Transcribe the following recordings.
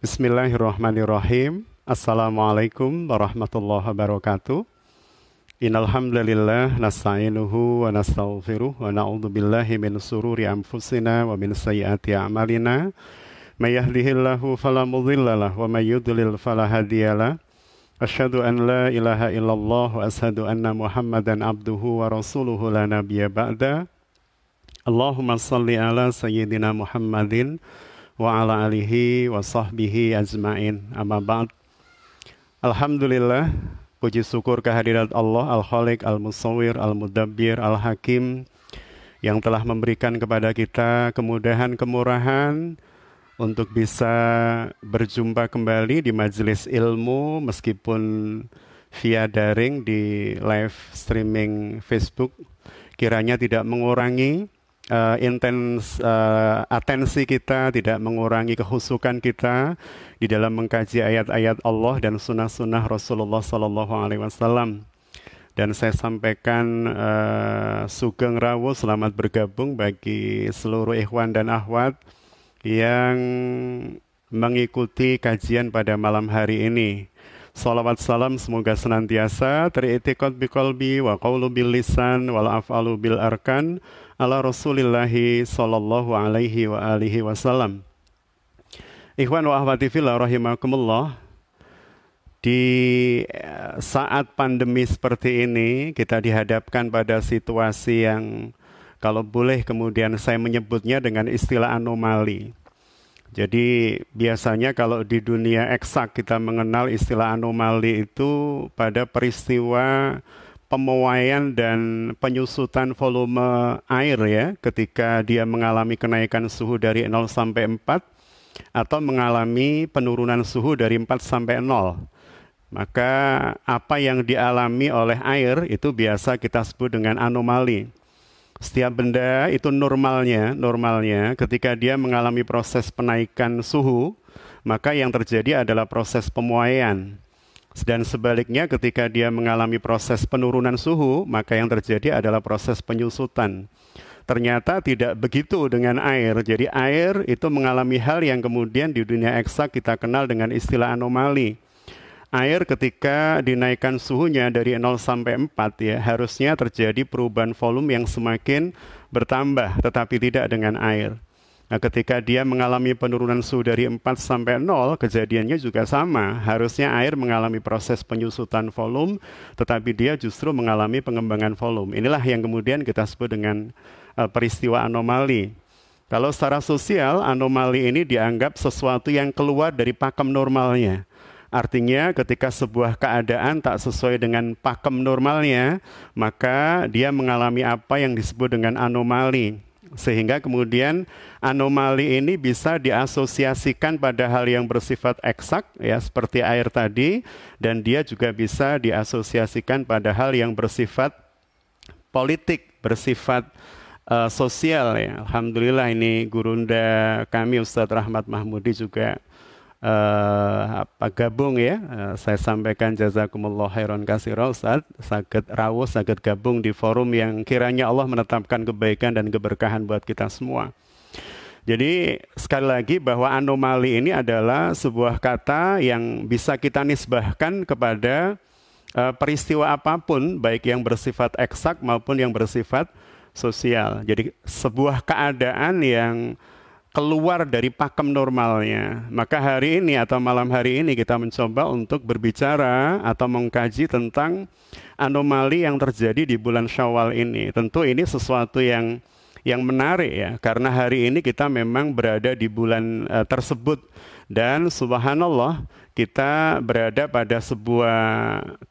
Bismillahirrahmanirrahim. Assalamualaikum warahmatullahi wabarakatuh. Innalhamdulillah nasta'inuhu wa nastaghfiruh wa na'udzu billahi min sururi anfusina wa min sayyiati a'malina. May yahdihillahu fala wa may yudlil fala hadiyalah. Asyhadu an la ilaha illallah wa asyhadu anna Muhammadan abduhu wa rasuluhu la nabiyya ba'da. Allahumma salli ala sayyidina Muhammadin wa ala alihi wa sahbihi ajmain. Amma ba'd. Alhamdulillah Puji syukur kehadirat Allah Al-Khaliq, Al-Musawwir, Al-Mudabbir, Al-Hakim yang telah memberikan kepada kita kemudahan, kemurahan untuk bisa berjumpa kembali di majelis ilmu meskipun via daring di live streaming Facebook kiranya tidak mengurangi uh, intens uh, atensi kita, tidak mengurangi kehusukan kita di dalam mengkaji ayat-ayat Allah dan sunnah-sunnah Rasulullah Sallallahu Alaihi Wasallam. Dan saya sampaikan uh, sugeng rawu selamat bergabung bagi seluruh ikhwan dan ahwat yang mengikuti kajian pada malam hari ini. Salawat salam semoga senantiasa teritikot biqalbi wa qawlu bil lisan wal af'alu bil arkan ala Rasulillahi sallallahu alaihi wa alihi wasallam. Ikhwan wa ahwati fillah rahimakumullah. Di eh, saat pandemi seperti ini kita dihadapkan pada situasi yang kalau boleh kemudian saya menyebutnya dengan istilah anomali. Jadi biasanya kalau di dunia eksak kita mengenal istilah anomali itu pada peristiwa pemuaian dan penyusutan volume air ya ketika dia mengalami kenaikan suhu dari 0 sampai 4 atau mengalami penurunan suhu dari 4 sampai 0. Maka apa yang dialami oleh air itu biasa kita sebut dengan anomali. Setiap benda itu normalnya, normalnya ketika dia mengalami proses penaikan suhu, maka yang terjadi adalah proses pemuaian. Dan sebaliknya ketika dia mengalami proses penurunan suhu, maka yang terjadi adalah proses penyusutan. Ternyata tidak begitu dengan air. Jadi air itu mengalami hal yang kemudian di dunia eksak kita kenal dengan istilah anomali. Air ketika dinaikkan suhunya dari 0 sampai 4 ya, harusnya terjadi perubahan volume yang semakin bertambah, tetapi tidak dengan air. Nah, ketika dia mengalami penurunan suhu dari 4 sampai 0, kejadiannya juga sama. Harusnya air mengalami proses penyusutan volume, tetapi dia justru mengalami pengembangan volume. Inilah yang kemudian kita sebut dengan uh, peristiwa anomali. Kalau secara sosial, anomali ini dianggap sesuatu yang keluar dari pakem normalnya. Artinya ketika sebuah keadaan tak sesuai dengan pakem normalnya, maka dia mengalami apa yang disebut dengan anomali sehingga kemudian anomali ini bisa diasosiasikan pada hal yang bersifat eksak ya seperti air tadi dan dia juga bisa diasosiasikan pada hal yang bersifat politik, bersifat uh, sosial ya. Alhamdulillah ini gurunda kami Ustadz Rahmat Mahmudi juga uh, apa gabung ya. Uh, saya sampaikan jazakumullah khairan kasira Ustaz, sakit rawuh, sakit gabung di forum yang kiranya Allah menetapkan kebaikan dan keberkahan buat kita semua. Jadi sekali lagi bahwa anomali ini adalah sebuah kata yang bisa kita nisbahkan kepada uh, peristiwa apa pun baik yang bersifat eksak maupun yang bersifat sosial. Jadi sebuah keadaan yang keluar dari pakem normalnya. Maka hari ini atau malam hari ini kita mencoba untuk berbicara atau mengkaji tentang anomali yang terjadi di bulan Syawal ini. Tentu ini sesuatu yang yang menarik ya karena hari ini kita memang berada di bulan uh, tersebut dan subhanallah kita berada pada sebuah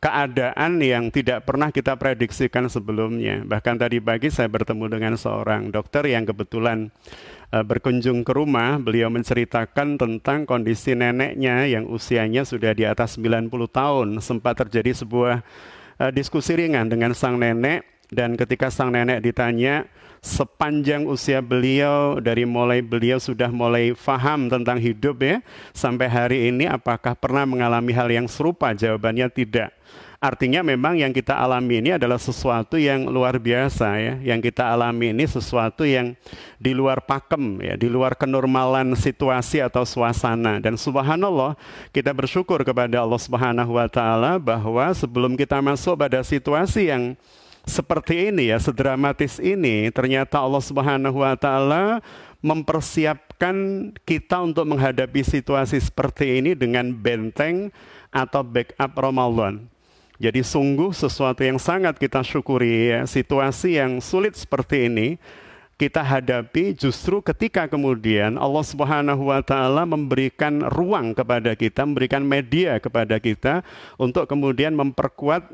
keadaan yang tidak pernah kita prediksikan sebelumnya. Bahkan tadi pagi saya bertemu dengan seorang dokter yang kebetulan uh, berkunjung ke rumah, beliau menceritakan tentang kondisi neneknya yang usianya sudah di atas 90 tahun. Sempat terjadi sebuah uh, diskusi ringan dengan sang nenek. Dan ketika sang nenek ditanya sepanjang usia beliau dari mulai beliau sudah mulai faham tentang hidup ya sampai hari ini apakah pernah mengalami hal yang serupa? Jawabannya tidak Artinya memang yang kita alami ini adalah sesuatu yang luar biasa ya. Yang kita alami ini sesuatu yang di luar pakem ya, di luar kenormalan situasi atau suasana. Dan subhanallah, kita bersyukur kepada Allah Subhanahu wa taala bahwa sebelum kita masuk pada situasi yang seperti ini ya, sedramatis ini, ternyata Allah Subhanahu wa taala mempersiapkan kita untuk menghadapi situasi seperti ini dengan benteng atau backup Ramadan. Jadi sungguh sesuatu yang sangat kita syukuri ya, situasi yang sulit seperti ini kita hadapi justru ketika kemudian Allah Subhanahu wa taala memberikan ruang kepada kita, memberikan media kepada kita untuk kemudian memperkuat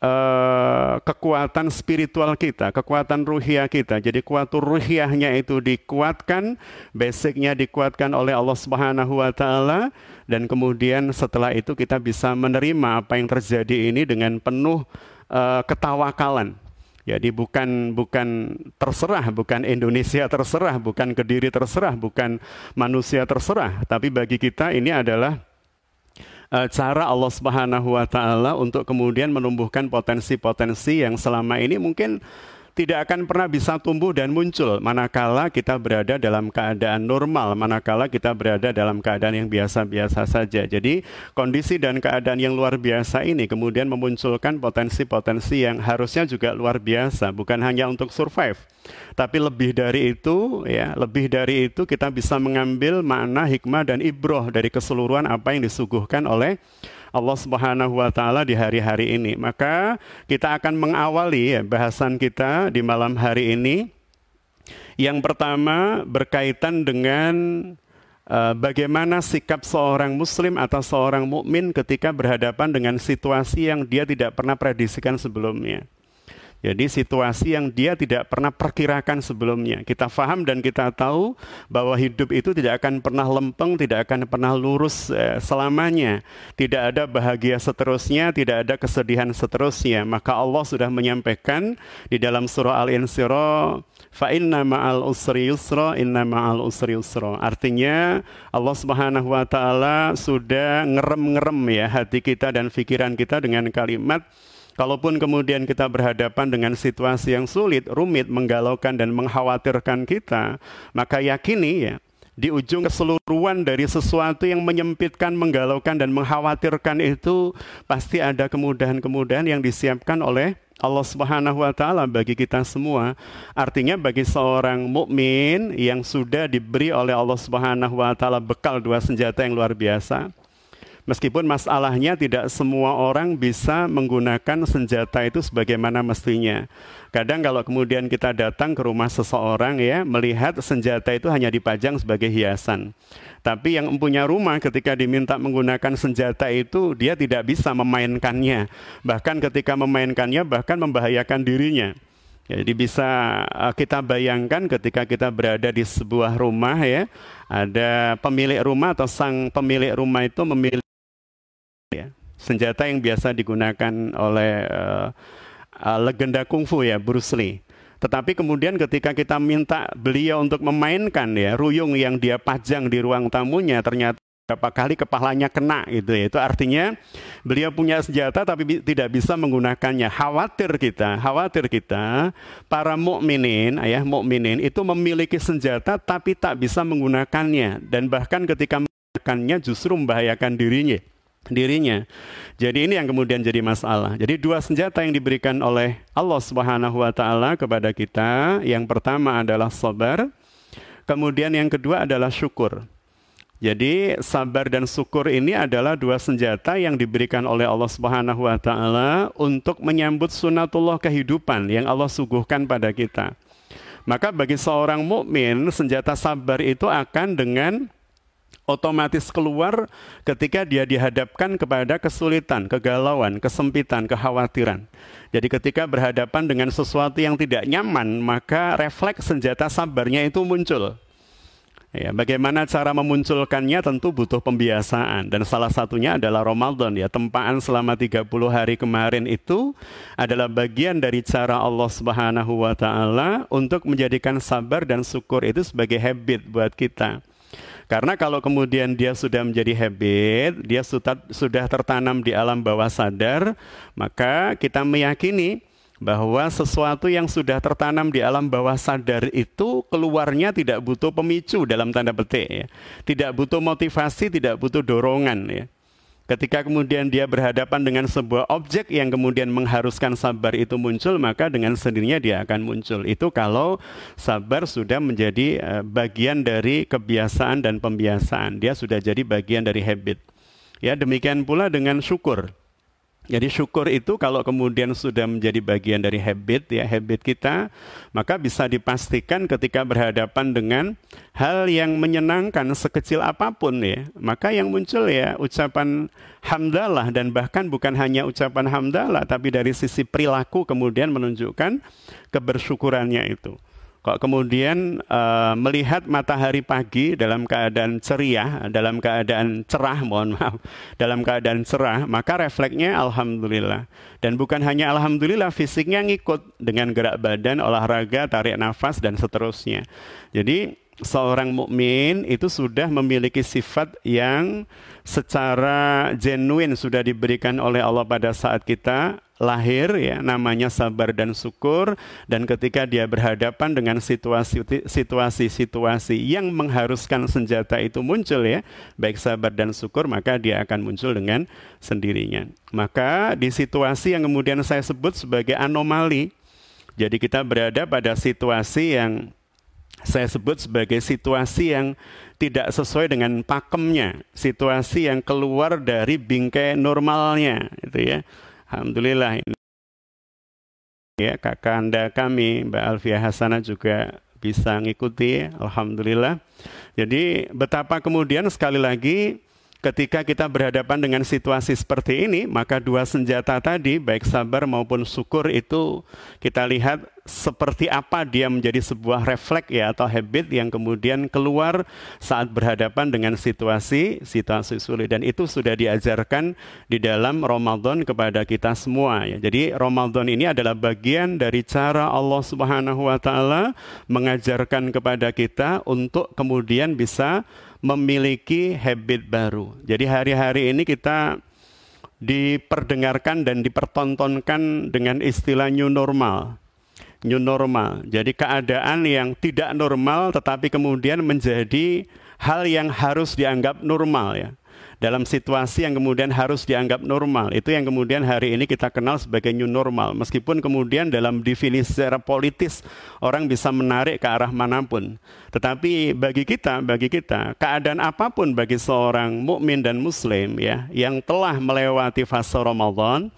uh, kekuatan spiritual kita, kekuatan ruhiyah kita. Jadi kuatur ruhiyahnya itu dikuatkan, basicnya dikuatkan oleh Allah Subhanahu wa taala dan kemudian setelah itu kita bisa menerima apa yang terjadi ini dengan penuh uh, ketawakalan. Jadi bukan bukan terserah, bukan Indonesia terserah, bukan Kediri terserah, bukan manusia terserah, tapi bagi kita ini adalah uh, cara Allah Subhanahu wa taala untuk kemudian menumbuhkan potensi-potensi yang selama ini mungkin tidak akan pernah bisa tumbuh dan muncul manakala kita berada dalam keadaan normal, manakala kita berada dalam keadaan yang biasa-biasa saja. Jadi, kondisi dan keadaan yang luar biasa ini kemudian memunculkan potensi-potensi yang harusnya juga luar biasa, bukan hanya untuk survive, tapi lebih dari itu, ya, lebih dari itu kita bisa mengambil makna hikmah dan ibroh dari keseluruhan apa yang disuguhkan oleh Allah Subhanahu wa taala di hari-hari ini. Maka kita akan mengawali ya, bahasan kita di malam hari ini. Yang pertama berkaitan dengan uh, bagaimana sikap seorang muslim atau seorang mukmin ketika berhadapan dengan situasi yang dia tidak pernah prediksikan sebelumnya. Jadi situasi yang dia tidak pernah perkirakan sebelumnya. Kita faham dan kita tahu bahwa hidup itu tidak akan pernah lempeng, tidak akan pernah lurus eh, selamanya. Tidak ada bahagia seterusnya, tidak ada kesedihan seterusnya. Maka Allah sudah menyampaikan di dalam surah Al-Insyirah, fa inna ma'al usri yusra, inna ma'al usri yusra. Artinya Allah Subhanahu wa taala sudah ngerem-ngerem ya hati kita dan pikiran kita dengan kalimat Kalaupun kemudian kita berhadapan dengan situasi yang sulit, rumit, menggalaukan dan mengkhawatirkan kita, maka yakini ya, di ujung keseluruhan dari sesuatu yang menyempitkan, menggalaukan dan mengkhawatirkan itu pasti ada kemudahan-kemudahan yang disiapkan oleh Allah Subhanahu wa taala bagi kita semua. Artinya bagi seorang mukmin yang sudah diberi oleh Allah Subhanahu wa taala bekal dua senjata yang luar biasa, Meskipun masalahnya tidak semua orang bisa menggunakan senjata itu sebagaimana mestinya. Kadang kalau kemudian kita datang ke rumah seseorang ya, melihat senjata itu hanya dipajang sebagai hiasan. Tapi yang mempunyai rumah ketika diminta menggunakan senjata itu dia tidak bisa memainkannya. Bahkan ketika memainkannya bahkan membahayakan dirinya. Jadi bisa eh, kita bayangkan ketika kita berada di sebuah rumah ya, ada pemilik rumah atau sang pemilik rumah itu memiliki ya. Senjata yang biasa digunakan oleh uh, uh, legenda kungfu ya Bruce Lee. Tetapi kemudian ketika kita minta beliau untuk memainkan ya ruyung yang dia pajang di ruang tamunya ternyata berapa kali kepalanya kena gitu ya. Itu artinya beliau punya senjata tapi bi tidak bisa menggunakannya. Khawatir kita, khawatir kita para mukminin, ayah mukminin itu memiliki senjata tapi tak bisa menggunakannya dan bahkan ketika menggunakannya justru membahayakan dirinya dirinya. Jadi ini yang kemudian jadi masalah. Jadi dua senjata yang diberikan oleh Allah Subhanahu wa taala kepada kita, yang pertama adalah sabar, kemudian yang kedua adalah syukur. Jadi sabar dan syukur ini adalah dua senjata yang diberikan oleh Allah Subhanahu wa taala untuk menyambut sunatullah kehidupan yang Allah suguhkan pada kita. Maka bagi seorang mukmin senjata sabar itu akan dengan otomatis keluar ketika dia dihadapkan kepada kesulitan, kegalauan, kesempitan, kekhawatiran. Jadi ketika berhadapan dengan sesuatu yang tidak nyaman, maka refleks senjata sabarnya itu muncul. Ya, bagaimana cara memunculkannya tentu butuh pembiasaan dan salah satunya adalah Ramadan ya. Tempaan selama 30 hari kemarin itu adalah bagian dari cara Allah Subhanahu wa taala untuk menjadikan sabar dan syukur itu sebagai habit buat kita. Karena kalau kemudian dia sudah menjadi habit, dia sudah, sudah tertanam di alam bawah sadar, maka kita meyakini bahwa sesuatu yang sudah tertanam di alam bawah sadar itu keluarnya tidak butuh pemicu dalam tanda petik ya. Tidak butuh motivasi, tidak butuh dorongan ya. Ketika kemudian dia berhadapan dengan sebuah objek yang kemudian mengharuskan sabar itu muncul, maka dengan sendirinya dia akan muncul. Itu kalau sabar sudah menjadi eh, bagian dari kebiasaan dan pembiasaan. Dia sudah jadi bagian dari habit. Ya, demikian pula dengan syukur. Jadi syukur itu kalau kemudian sudah menjadi bagian dari habit ya habit kita, maka bisa dipastikan ketika berhadapan dengan hal yang menyenangkan sekecil apa pun ya, maka yang muncul ya ucapan hamdalah dan bahkan bukan hanya ucapan hamdalah tapi dari sisi perilaku kemudian menunjukkan kebersyukurannya itu. Kok kemudian uh, melihat matahari pagi dalam keadaan ceria, dalam keadaan cerah, mohon maaf, dalam keadaan cerah, maka refleksnya alhamdulillah. Dan bukan hanya alhamdulillah, fisiknya ngikut dengan gerak badan, olahraga, tarik nafas dan seterusnya. Jadi seorang mukmin itu sudah memiliki sifat yang secara genuine sudah diberikan oleh Allah pada saat kita lahir ya namanya sabar dan syukur dan ketika dia berhadapan dengan situasi-situasi yang mengharuskan senjata itu muncul ya baik sabar dan syukur maka dia akan muncul dengan sendirinya maka di situasi yang kemudian saya sebut sebagai anomali jadi kita berada pada situasi yang saya sebut sebagai situasi yang tidak sesuai dengan pakemnya, situasi yang keluar dari bingkai normalnya, itu ya. Alhamdulillah ini ya kakanda kami Mbak Alfia Hasanah juga bisa ngikuti Alhamdulillah. Jadi betapa kemudian sekali lagi ketika kita berhadapan dengan situasi seperti ini, maka dua senjata tadi, baik sabar maupun syukur itu kita lihat seperti apa dia menjadi sebuah refleks ya atau habit yang kemudian keluar saat berhadapan dengan situasi situasi sulit dan itu sudah diajarkan di dalam Ramadan kepada kita semua ya. Jadi Ramadan ini adalah bagian dari cara Allah Subhanahu wa taala mengajarkan kepada kita untuk kemudian bisa memiliki habit baru. Jadi hari-hari ini kita diperdengarkan dan dipertontonkan dengan istilah new normal. New normal. Jadi keadaan yang tidak normal tetapi kemudian menjadi hal yang harus dianggap normal ya dalam situasi yang kemudian harus dianggap normal. Itu yang kemudian hari ini kita kenal sebagai new normal. Meskipun kemudian dalam definisi secara politis orang bisa menarik ke arah mana pun. Tetapi bagi kita, bagi kita, keadaan apa pun bagi seorang mukmin dan muslim ya yang telah melewati fase Ramadan,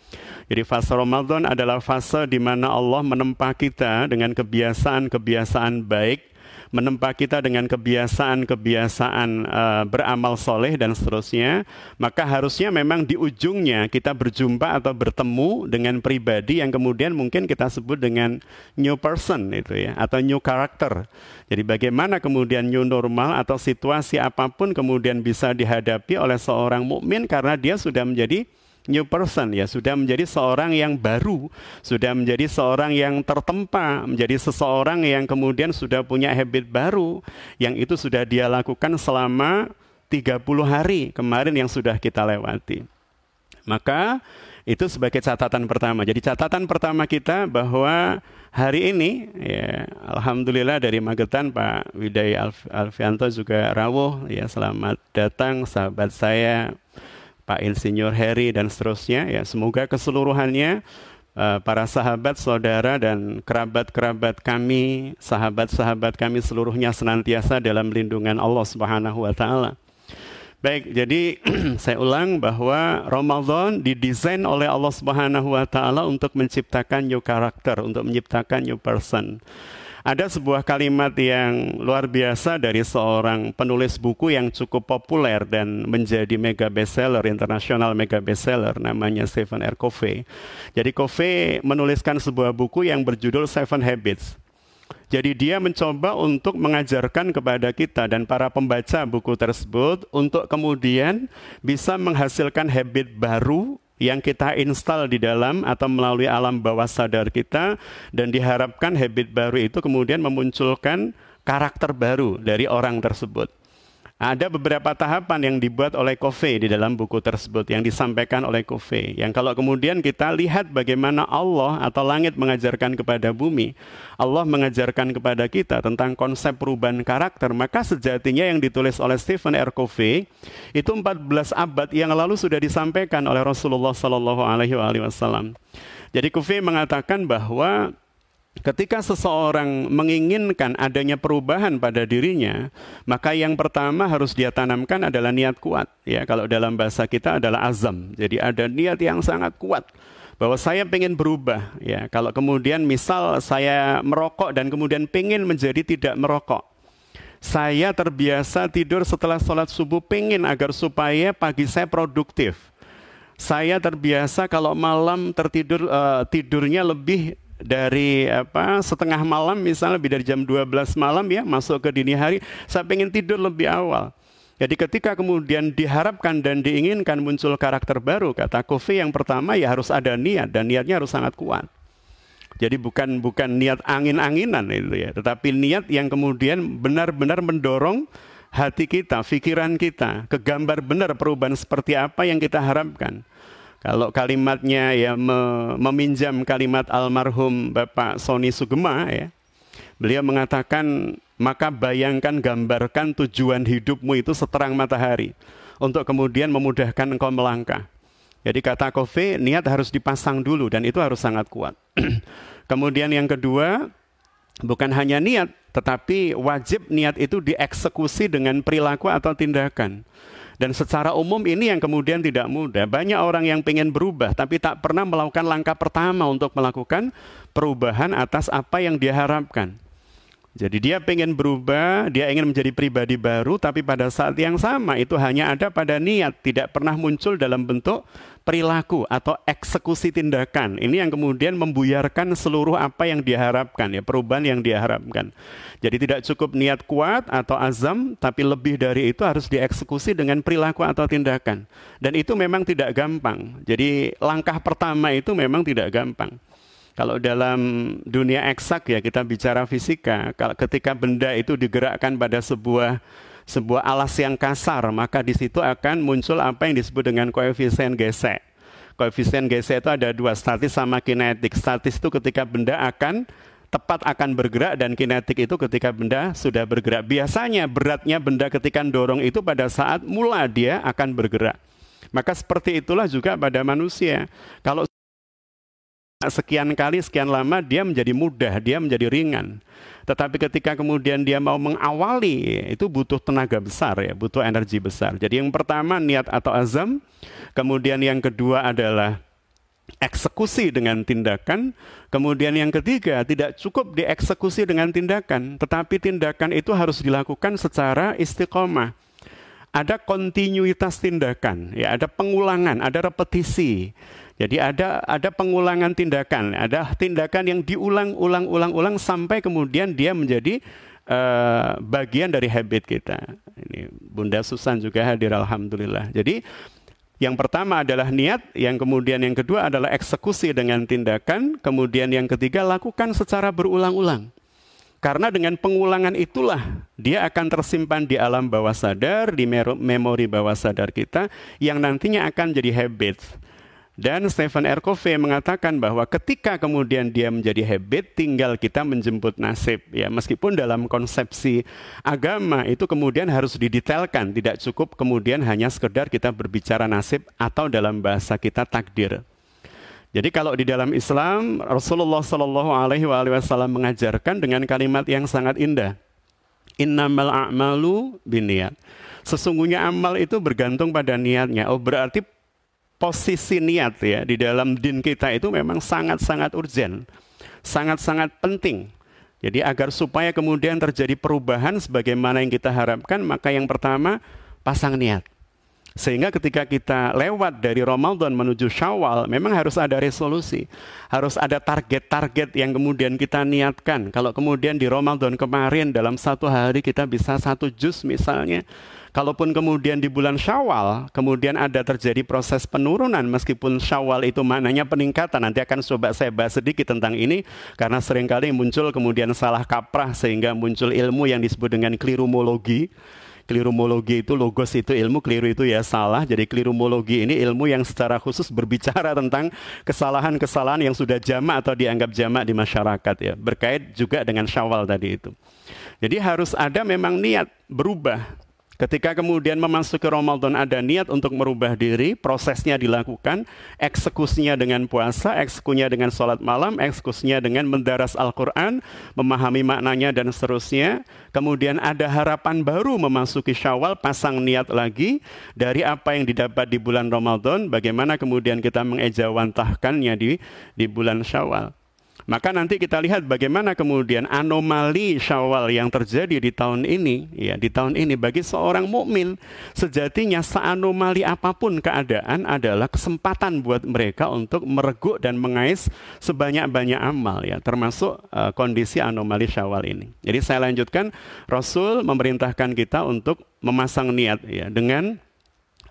jadi fase Ramadan adalah fase di mana Allah menempa kita dengan kebiasaan-kebiasaan baik menempa kita dengan kebiasaan-kebiasaan uh, beramal soleh dan seterusnya, maka harusnya memang di ujungnya kita berjumpa atau bertemu dengan pribadi yang kemudian mungkin kita sebut dengan new person itu ya, atau new character. Jadi bagaimana kemudian new normal atau situasi apa pun kemudian bisa dihadapi oleh seorang mukmin karena dia sudah menjadi new person ya, sudah menjadi seorang yang baru, sudah menjadi seorang yang tertempa, menjadi seseorang yang kemudian sudah punya habit baru yang itu sudah dia lakukan selama 30 hari kemarin yang sudah kita lewati. Maka itu sebagai catatan pertama. Jadi catatan pertama kita bahwa hari ini ya alhamdulillah dari Magetan Pak Widai Alf Alfianto juga rawuh ya selamat datang sahabat saya Pak Insinyur Heri dan seterusnya ya semoga keseluruhannya uh, para sahabat, saudara dan kerabat-kerabat kami, sahabat-sahabat kami seluruhnya senantiasa dalam lindungan Allah Subhanahu wa taala. Baik, jadi saya ulang bahwa Ramadan didesain oleh Allah Subhanahu wa taala untuk menciptakan new character, untuk menciptakan new person. Ada sebuah kalimat yang luar biasa dari seorang penulis buku yang cukup populer dan menjadi mega bestseller, internasional mega bestseller, namanya Stephen R. Covey. Jadi Covey menuliskan sebuah buku yang berjudul Seven Habits. Jadi dia mencoba untuk mengajarkan kepada kita dan para pembaca buku tersebut untuk kemudian bisa menghasilkan habit baru yang kita install di dalam atau melalui alam bawah sadar kita dan diharapkan habit baru itu kemudian memunculkan karakter baru dari orang tersebut. Ada beberapa tahapan yang dibuat oleh Kofe di dalam buku tersebut yang disampaikan oleh Kofe. Yang kalau kemudian kita lihat bagaimana Allah atau langit mengajarkan kepada bumi, Allah mengajarkan kepada kita tentang konsep perubahan karakter, maka sejatinya yang ditulis oleh Stephen R. Covey itu 14 abad yang lalu sudah disampaikan oleh Rasulullah Sallallahu Alaihi Wasallam. Jadi Covey mengatakan bahwa Ketika seseorang menginginkan adanya perubahan pada dirinya, maka yang pertama harus dia tanamkan adalah niat kuat. Ya, kalau dalam bahasa kita adalah azam. Jadi ada niat yang sangat kuat bahwa saya pengen berubah. Ya, kalau kemudian misal saya merokok dan kemudian pengen menjadi tidak merokok. Saya terbiasa tidur setelah sholat subuh pengen agar supaya pagi saya produktif. Saya terbiasa kalau malam tertidur uh, tidurnya lebih dari apa setengah malam misalnya lebih dari jam 12 malam ya masuk ke dini hari saya pengen tidur lebih awal jadi ketika kemudian diharapkan dan diinginkan muncul karakter baru kata Kofi yang pertama ya harus ada niat dan niatnya harus sangat kuat jadi bukan bukan niat angin-anginan itu ya tetapi niat yang kemudian benar-benar mendorong hati kita, pikiran kita, kegambar benar perubahan seperti apa yang kita harapkan. Kalau kalimatnya ya meminjam kalimat almarhum Bapak Sony Sugema ya. Beliau mengatakan, maka bayangkan gambarkan tujuan hidupmu itu seterang matahari untuk kemudian memudahkan engkau melangkah. Jadi kata Kofi, niat harus dipasang dulu dan itu harus sangat kuat. kemudian yang kedua, bukan hanya niat, tetapi wajib niat itu dieksekusi dengan perilaku atau tindakan. Dan secara umum ini yang kemudian tidak mudah. Banyak orang yang ingin berubah tapi tak pernah melakukan langkah pertama untuk melakukan perubahan atas apa yang dia harapkan. Jadi dia ingin berubah, dia ingin menjadi pribadi baru, tapi pada saat yang sama itu hanya ada pada niat, tidak pernah muncul dalam bentuk perilaku atau eksekusi tindakan. Ini yang kemudian membuyarkan seluruh apa yang diharapkan, ya perubahan yang diharapkan. Jadi tidak cukup niat kuat atau azam, tapi lebih dari itu harus dieksekusi dengan perilaku atau tindakan. Dan itu memang tidak gampang. Jadi langkah pertama itu memang tidak gampang. Kalau dalam dunia eksak ya kita bicara fisika, kalau ketika benda itu digerakkan pada sebuah sebuah alas yang kasar, maka di situ akan muncul apa yang disebut dengan koefisien gesek. Koefisien gesek itu ada dua, statis sama kinetik. Statis itu ketika benda akan tepat akan bergerak dan kinetik itu ketika benda sudah bergerak. Biasanya beratnya benda ketika dorong itu pada saat mula dia akan bergerak. Maka seperti itulah juga pada manusia. Kalau sekian kali, sekian lama dia menjadi mudah, dia menjadi ringan. Tetapi ketika kemudian dia mau mengawali, itu butuh tenaga besar ya, butuh energi besar. Jadi yang pertama niat atau azam, kemudian yang kedua adalah eksekusi dengan tindakan, kemudian yang ketiga tidak cukup dieksekusi dengan tindakan, tetapi tindakan itu harus dilakukan secara istiqomah. Ada kontinuitas tindakan, ya ada pengulangan, ada repetisi. Jadi ada ada pengulangan tindakan, ada tindakan yang diulang-ulang-ulang-ulang sampai kemudian dia menjadi uh, bagian dari habit kita. Ini Bunda Susan juga hadir alhamdulillah. Jadi yang pertama adalah niat, yang kemudian yang kedua adalah eksekusi dengan tindakan, kemudian yang ketiga lakukan secara berulang-ulang. Karena dengan pengulangan itulah dia akan tersimpan di alam bawah sadar, di memori bawah sadar kita yang nantinya akan jadi habit. Dan Stephen R. Covey mengatakan bahwa ketika kemudian dia menjadi habit, tinggal kita menjemput nasib. Ya, meskipun dalam konsepsi agama itu kemudian harus didetailkan, tidak cukup kemudian hanya sekedar kita berbicara nasib atau dalam bahasa kita takdir. Jadi kalau di dalam Islam Rasulullah Shallallahu Alaihi Wasallam mengajarkan dengan kalimat yang sangat indah, Innamal a'malu biniat. Sesungguhnya amal itu bergantung pada niatnya. Oh berarti posisi niat ya di dalam din kita itu memang sangat-sangat urgen, sangat-sangat penting. Jadi agar supaya kemudian terjadi perubahan sebagaimana yang kita harapkan, maka yang pertama pasang niat. Sehingga ketika kita lewat dari Ramadan menuju Syawal, memang harus ada resolusi. Harus ada target-target yang kemudian kita niatkan. Kalau kemudian di Ramadan kemarin dalam satu hari kita bisa satu jus misalnya, Kalaupun kemudian di bulan Syawal, kemudian ada terjadi proses penurunan meskipun Syawal itu maknanya peningkatan. Nanti akan coba saya bahas sedikit tentang ini karena sering kali muncul kemudian salah kaprah sehingga muncul ilmu yang disebut dengan klirumologi. Kelirumologi itu logos itu ilmu, keliru itu ya salah. Jadi kelirumologi ini ilmu yang secara khusus berbicara tentang kesalahan-kesalahan yang sudah jamak atau dianggap jamak di masyarakat ya. Berkait juga dengan syawal tadi itu. Jadi harus ada memang niat berubah Ketika kemudian memasuki Ramadan ada niat untuk merubah diri, prosesnya dilakukan, eksekusinya dengan puasa, eksekusinya dengan sholat malam, eksekusinya dengan mendaras Al-Quran, memahami maknanya dan seterusnya. Kemudian ada harapan baru memasuki syawal, pasang niat lagi dari apa yang didapat di bulan Ramadan, bagaimana kemudian kita mengejawantahkannya di, di bulan syawal. Maka nanti kita lihat bagaimana kemudian anomali Syawal yang terjadi di tahun ini, ya di tahun ini bagi seorang mukmin sejatinya seanomali apa pun keadaan adalah kesempatan buat mereka untuk mereguk dan mengais sebanyak-banyak amal ya, termasuk uh, kondisi anomali Syawal ini. Jadi saya lanjutkan Rasul memerintahkan kita untuk memasang niat ya dengan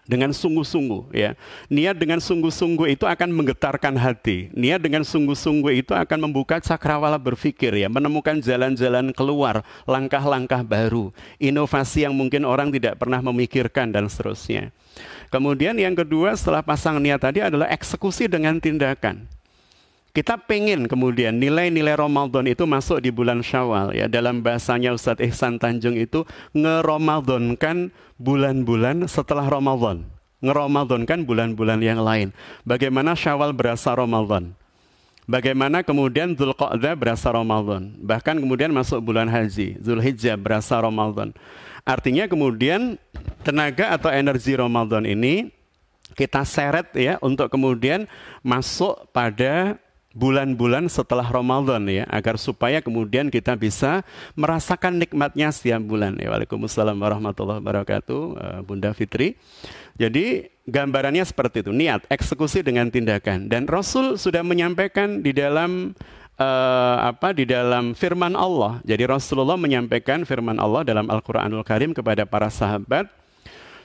dengan sungguh-sungguh ya. Niat dengan sungguh-sungguh itu akan menggetarkan hati. Niat dengan sungguh-sungguh itu akan membuka cakrawala berpikir ya, menemukan jalan-jalan keluar, langkah-langkah baru, inovasi yang mungkin orang tidak pernah memikirkan dan seterusnya. Kemudian yang kedua setelah pasang niat tadi adalah eksekusi dengan tindakan. Kita pengen kemudian nilai-nilai Ramadan itu masuk di bulan Syawal ya. Dalam bahasanya Ustadz Ihsan Tanjung itu ngeromadonkan bulan-bulan setelah Ramadan. Ngeromadonkan bulan-bulan yang lain. Bagaimana Syawal berasa Ramadan? Bagaimana kemudian Dzulqa'dah berasa Ramadan? Bahkan kemudian masuk bulan haji, Zulhijjah berasa Ramadan. Artinya kemudian tenaga atau energi Ramadan ini kita seret ya untuk kemudian masuk pada bulan-bulan setelah Ramadan ya agar supaya kemudian kita bisa merasakan nikmatnya setiap bulan ya Waalaikumsalam warahmatullahi wabarakatuh uh, Bunda Fitri. Jadi gambarannya seperti itu niat eksekusi dengan tindakan dan Rasul sudah menyampaikan di dalam uh, apa di dalam firman Allah. Jadi Rasulullah menyampaikan firman Allah dalam Al-Qur'anul Karim kepada para sahabat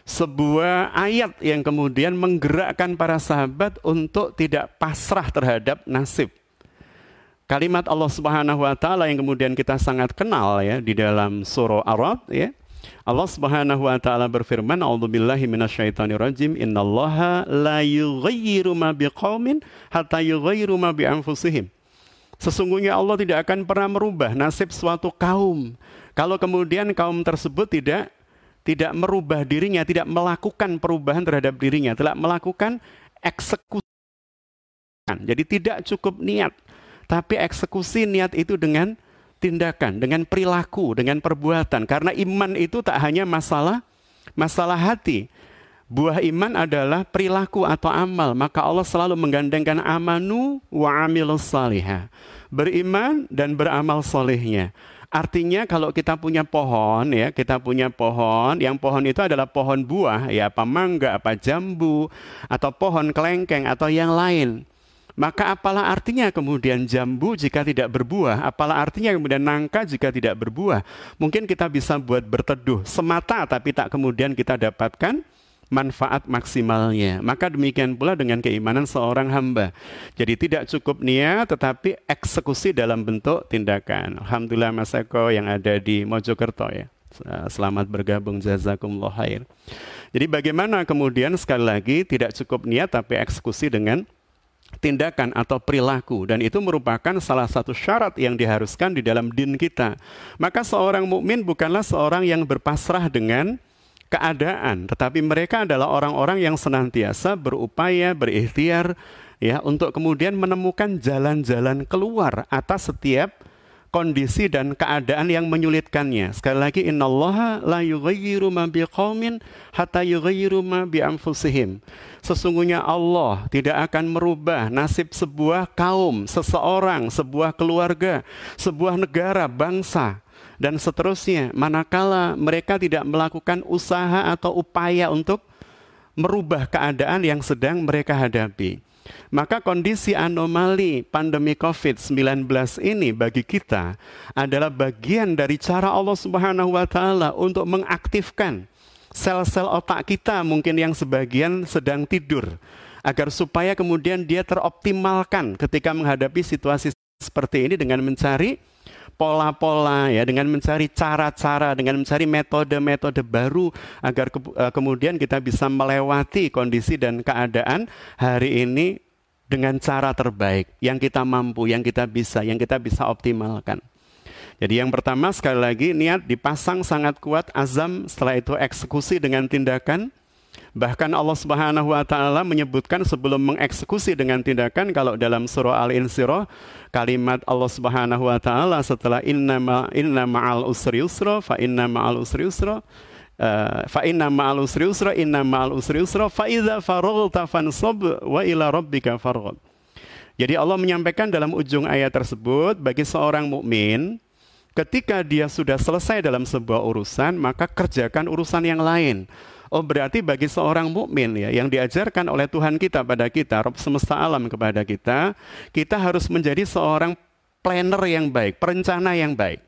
sebuah ayat yang kemudian menggerakkan para sahabat untuk tidak pasrah terhadap nasib. Kalimat Allah Subhanahu wa taala yang kemudian kita sangat kenal ya di dalam surah Arab ya. Allah Subhanahu wa taala berfirman, "A'udzubillahi minasyaitonirrajim. Innallaha la yughayyiru ma biqaumin hatta yughayyiru ma bi anfusihim." Sesungguhnya Allah tidak akan pernah merubah nasib suatu kaum kalau kemudian kaum tersebut tidak tidak merubah dirinya, tidak melakukan perubahan terhadap dirinya, tidak melakukan eksekusi. Jadi tidak cukup niat, tapi eksekusi niat itu dengan tindakan, dengan perilaku, dengan perbuatan. Karena iman itu tak hanya masalah masalah hati. Buah iman adalah perilaku atau amal. Maka Allah selalu menggandengkan amanu wa amilus salihah. Beriman dan beramal solehnya. Artinya kalau kita punya pohon ya, kita punya pohon, yang pohon itu adalah pohon buah ya, apa mangga, apa jambu, atau pohon kelengkeng atau yang lain. Maka apalah artinya kemudian jambu jika tidak berbuah? Apalah artinya kemudian nangka jika tidak berbuah? Mungkin kita bisa buat berteduh semata tapi tak kemudian kita dapatkan manfaat maksimalnya. Maka demikian pula dengan keimanan seorang hamba. Jadi tidak cukup niat tetapi eksekusi dalam bentuk tindakan. Alhamdulillah Mas Eko yang ada di Mojokerto ya. Selamat bergabung jazakumullah khair. Jadi bagaimana kemudian sekali lagi tidak cukup niat tapi eksekusi dengan tindakan atau perilaku dan itu merupakan salah satu syarat yang diharuskan di dalam din kita. Maka seorang mukmin bukanlah seorang yang berpasrah dengan keadaan, tetapi mereka adalah orang-orang yang senantiasa berupaya, berikhtiar ya untuk kemudian menemukan jalan-jalan keluar atas setiap kondisi dan keadaan yang menyulitkannya. Sekali lagi innallaha la yughayyiru ma biqaumin hatta yughayyiru ma bi anfusihim. Sesungguhnya Allah tidak akan merubah nasib sebuah kaum, seseorang, sebuah keluarga, sebuah negara, bangsa dan seterusnya. Manakala mereka tidak melakukan usaha atau upaya untuk merubah keadaan yang sedang mereka hadapi. Maka kondisi anomali pandemi COVID-19 ini bagi kita adalah bagian dari cara Allah Subhanahu wa taala untuk mengaktifkan sel-sel otak kita mungkin yang sebagian sedang tidur agar supaya kemudian dia teroptimalkan ketika menghadapi situasi seperti ini dengan mencari pola-pola ya, dengan mencari cara-cara, dengan mencari metode-metode baru agar ke, uh, kemudian kita bisa melewati kondisi dan keadaan hari ini dengan cara terbaik yang kita mampu, yang kita bisa, yang kita bisa optimalkan. Jadi yang pertama sekali lagi niat dipasang sangat kuat, azam setelah itu eksekusi dengan tindakan Bahkan Allah Subhanahu wa taala menyebutkan sebelum mengeksekusi dengan tindakan kalau dalam surah Al-Insyirah kalimat Allah Subhanahu wa taala setelah inna ma inna ma'al usri yusra fa inna ma'al usri yusra uh, fa inna ma'al usri yusra inna ma'al usri yusra fa idza faraghta fansab wa ila rabbika farghab. Jadi Allah menyampaikan dalam ujung ayat tersebut bagi seorang mukmin ketika dia sudah selesai dalam sebuah urusan maka kerjakan urusan yang lain. Oh berarti bagi seorang mukmin ya yang diajarkan oleh Tuhan kita pada kita, Rob semesta alam kepada kita, kita harus menjadi seorang planner yang baik, perencana yang baik.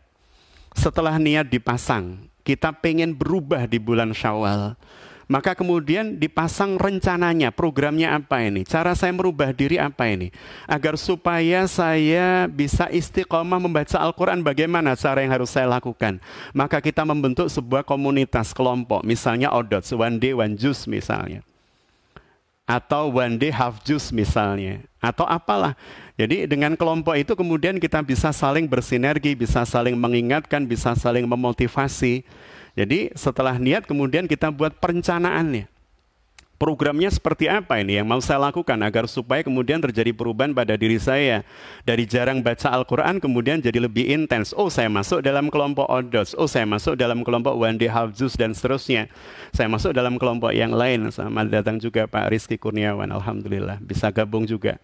Setelah niat dipasang, kita pengen berubah di bulan Syawal maka kemudian dipasang rencananya, programnya apa ini? Cara saya merubah diri apa ini? Agar supaya saya bisa istiqomah membaca Al-Quran, bagaimana cara yang harus saya lakukan? Maka kita membentuk sebuah komunitas kelompok, misalnya Odot, One Day One Juice misalnya. Atau One Day Half Juice misalnya. Atau apalah. Jadi dengan kelompok itu kemudian kita bisa saling bersinergi, bisa saling mengingatkan, bisa saling memotivasi. Jadi setelah niat kemudian kita buat perencanaannya. Programnya seperti apa ini yang mau saya lakukan agar supaya kemudian terjadi perubahan pada diri saya. Dari jarang baca Al-Quran kemudian jadi lebih intens. Oh saya masuk dalam kelompok Odos. Oh saya masuk dalam kelompok Wandi Halzus dan seterusnya. Saya masuk dalam kelompok yang lain. Sama datang juga Pak Rizky Kurniawan. Alhamdulillah bisa gabung juga.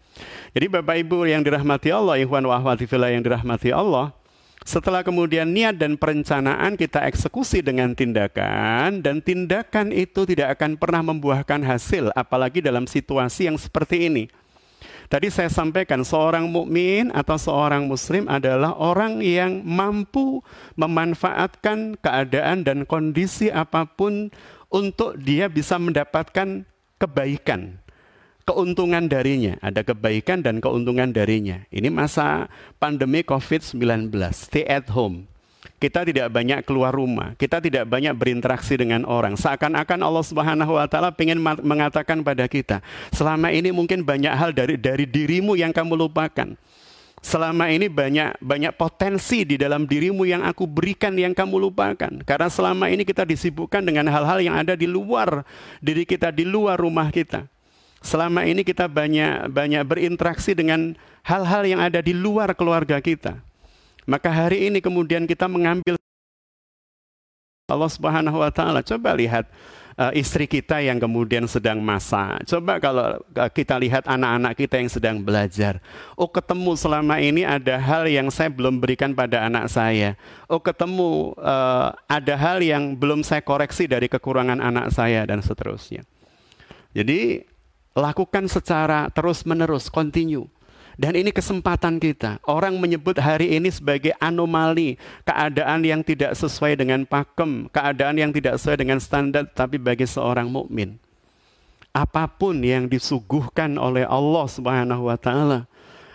Jadi Bapak Ibu yang dirahmati Allah, Ikhwan wa yang dirahmati Allah. Setelah kemudian niat dan perencanaan kita eksekusi dengan tindakan dan tindakan itu tidak akan pernah membuahkan hasil apalagi dalam situasi yang seperti ini. Tadi saya sampaikan seorang mukmin atau seorang muslim adalah orang yang mampu memanfaatkan keadaan dan kondisi apa pun untuk dia bisa mendapatkan kebaikan keuntungan darinya, ada kebaikan dan keuntungan darinya. Ini masa pandemi COVID-19, stay at home. Kita tidak banyak keluar rumah, kita tidak banyak berinteraksi dengan orang. Seakan-akan Allah Subhanahu wa taala ingin mengatakan pada kita, selama ini mungkin banyak hal dari dari dirimu yang kamu lupakan. Selama ini banyak banyak potensi di dalam dirimu yang aku berikan yang kamu lupakan. Karena selama ini kita disibukkan dengan hal-hal yang ada di luar diri kita, di luar rumah kita. Selama ini kita banyak banyak berinteraksi dengan hal-hal yang ada di luar keluarga kita. Maka hari ini kemudian kita mengambil Allah Subhanahu wa taala. Coba lihat uh, istri kita yang kemudian sedang masak. Coba kalau uh, kita lihat anak-anak kita yang sedang belajar. Oh, ketemu selama ini ada hal yang saya belum berikan pada anak saya. Oh, ketemu uh, ada hal yang belum saya koreksi dari kekurangan anak saya dan seterusnya. Jadi Lakukan secara terus-menerus, continue. Dan ini kesempatan kita. Orang menyebut hari ini sebagai anomali, keadaan yang tidak sesuai dengan pakem, keadaan yang tidak sesuai dengan standar, tapi bagi seorang mukmin, apa pun yang disuguhkan oleh Allah Subhanahu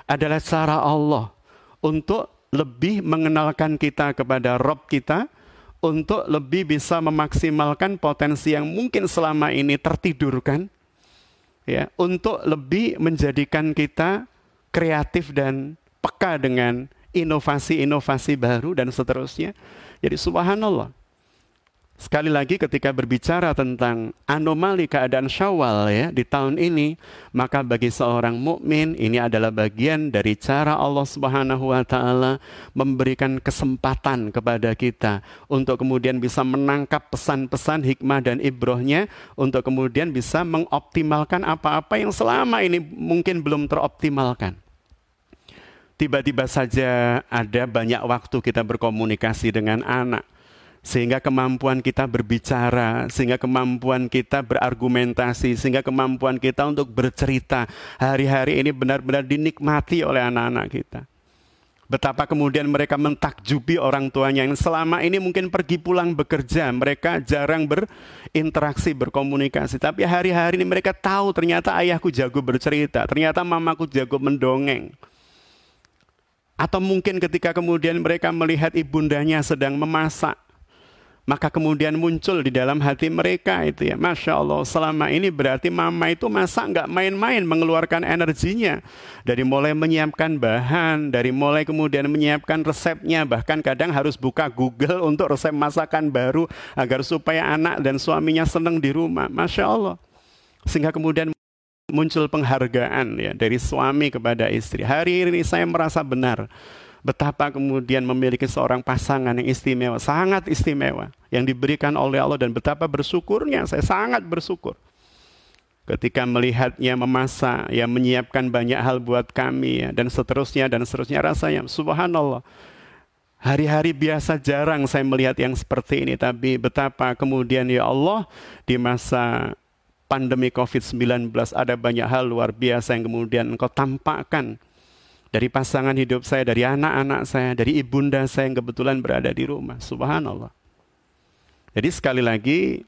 adalah cara Allah untuk lebih mengenalkan kita kepada Rob kita, untuk lebih bisa memaksimalkan potensi yang mungkin selama ini tertidurkan, ya untuk lebih menjadikan kita kreatif dan peka dengan inovasi-inovasi baru dan seterusnya. Jadi subhanallah. Sekali lagi ketika berbicara tentang anomali keadaan Syawal ya di tahun ini, maka bagi seorang mukmin ini adalah bagian dari cara Allah Subhanahu wa taala memberikan kesempatan kepada kita untuk kemudian bisa menangkap pesan-pesan hikmah dan ibrohnya untuk kemudian bisa mengoptimalkan apa-apa yang selama ini mungkin belum teroptimalkan. Tiba-tiba saja ada banyak waktu kita berkomunikasi dengan anak sehingga kemampuan kita berbicara, sehingga kemampuan kita berargumentasi, sehingga kemampuan kita untuk bercerita hari-hari ini benar-benar dinikmati oleh anak-anak kita. Betapa kemudian mereka mentakjubi orang tuanya yang selama ini mungkin pergi pulang bekerja, mereka jarang berinteraksi, berkomunikasi. Tapi hari-hari ini mereka tahu ternyata ayahku jago bercerita, ternyata mamaku jago mendongeng. Atau mungkin ketika kemudian mereka melihat ibundanya sedang memasak, maka kemudian muncul di dalam hati mereka itu ya. Masya Allah selama ini berarti mama itu masa nggak main-main mengeluarkan energinya. Dari mulai menyiapkan bahan dari mulai kemudian menyiapkan resepnya bahkan kadang harus buka Google untuk resep masakan baru agar supaya anak dan suaminya senang di rumah. Masya Allah. Sehingga kemudian muncul penghargaan ya dari suami kepada istri. Hari ini saya merasa benar betapa kemudian memiliki seorang pasangan yang istimewa, sangat istimewa, yang diberikan oleh Allah dan betapa bersyukurnya, saya sangat bersyukur. Ketika melihatnya memasak, ya menyiapkan banyak hal buat kami, ya, dan seterusnya, dan seterusnya rasanya, subhanallah. Hari-hari biasa jarang saya melihat yang seperti ini, tapi betapa kemudian ya Allah di masa pandemi COVID-19 ada banyak hal luar biasa yang kemudian engkau tampakkan dari pasangan hidup saya, dari anak-anak saya, dari ibunda saya yang kebetulan berada di rumah. Subhanallah. Jadi sekali lagi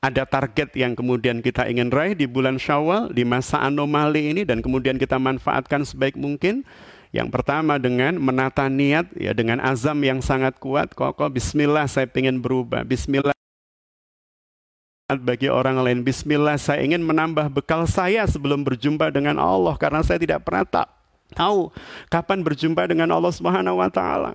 ada target yang kemudian kita ingin raih di bulan Syawal di masa anomali ini dan kemudian kita manfaatkan sebaik mungkin. Yang pertama dengan menata niat ya dengan azam yang sangat kuat. Kok bismillah saya ingin berubah. Bismillah bagi orang lain. Bismillah saya ingin menambah bekal saya sebelum berjumpa dengan Allah karena saya tidak pernah tak tahu kapan berjumpa dengan Allah Subhanahu wa taala.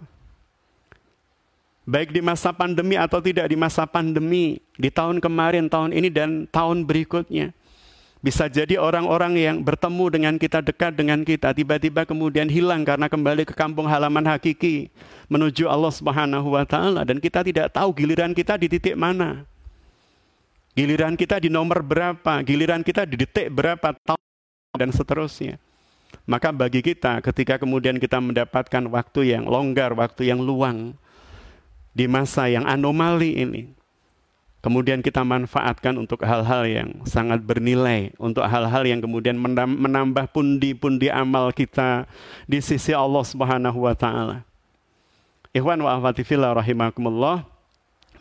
Baik di masa pandemi atau tidak di masa pandemi, di tahun kemarin, tahun ini dan tahun berikutnya. Bisa jadi orang-orang yang bertemu dengan kita, dekat dengan kita, tiba-tiba kemudian hilang karena kembali ke kampung halaman hakiki menuju Allah Subhanahu wa taala dan kita tidak tahu giliran kita di titik mana. Giliran kita di nomor berapa, giliran kita di detik berapa tahun dan seterusnya. Maka bagi kita ketika kemudian kita mendapatkan waktu yang longgar, waktu yang luang di masa yang anomali ini, kemudian kita manfaatkan untuk hal-hal yang sangat bernilai, untuk hal-hal yang kemudian menambah pundi-pundi amal kita di sisi Allah Subhanahu wa taala. Ikhwan wa akhwati fillah rahimakumullah,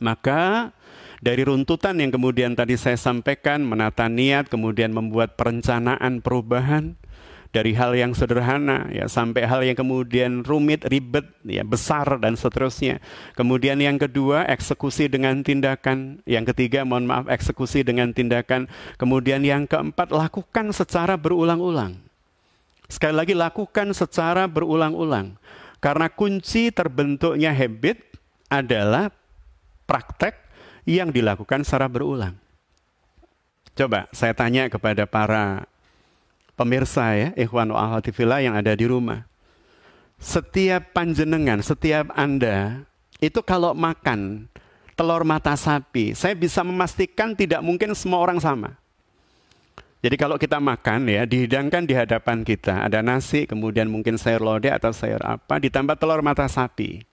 maka dari runtutan yang kemudian tadi saya sampaikan, menata niat, kemudian membuat perencanaan perubahan, dari hal yang sederhana ya sampai hal yang kemudian rumit, ribet, ya besar dan seterusnya. Kemudian yang kedua eksekusi dengan tindakan, yang ketiga mohon maaf eksekusi dengan tindakan. Kemudian yang keempat lakukan secara berulang-ulang. Sekali lagi lakukan secara berulang-ulang. Karena kunci terbentuknya habit adalah praktek yang dilakukan secara berulang. Coba saya tanya kepada para pemirsa ya, ikhwan wa yang ada di rumah. Setiap panjenengan, setiap Anda, itu kalau makan telur mata sapi, saya bisa memastikan tidak mungkin semua orang sama. Jadi kalau kita makan ya, dihidangkan di hadapan kita, ada nasi, kemudian mungkin sayur lodeh atau sayur apa, ditambah telur mata sapi.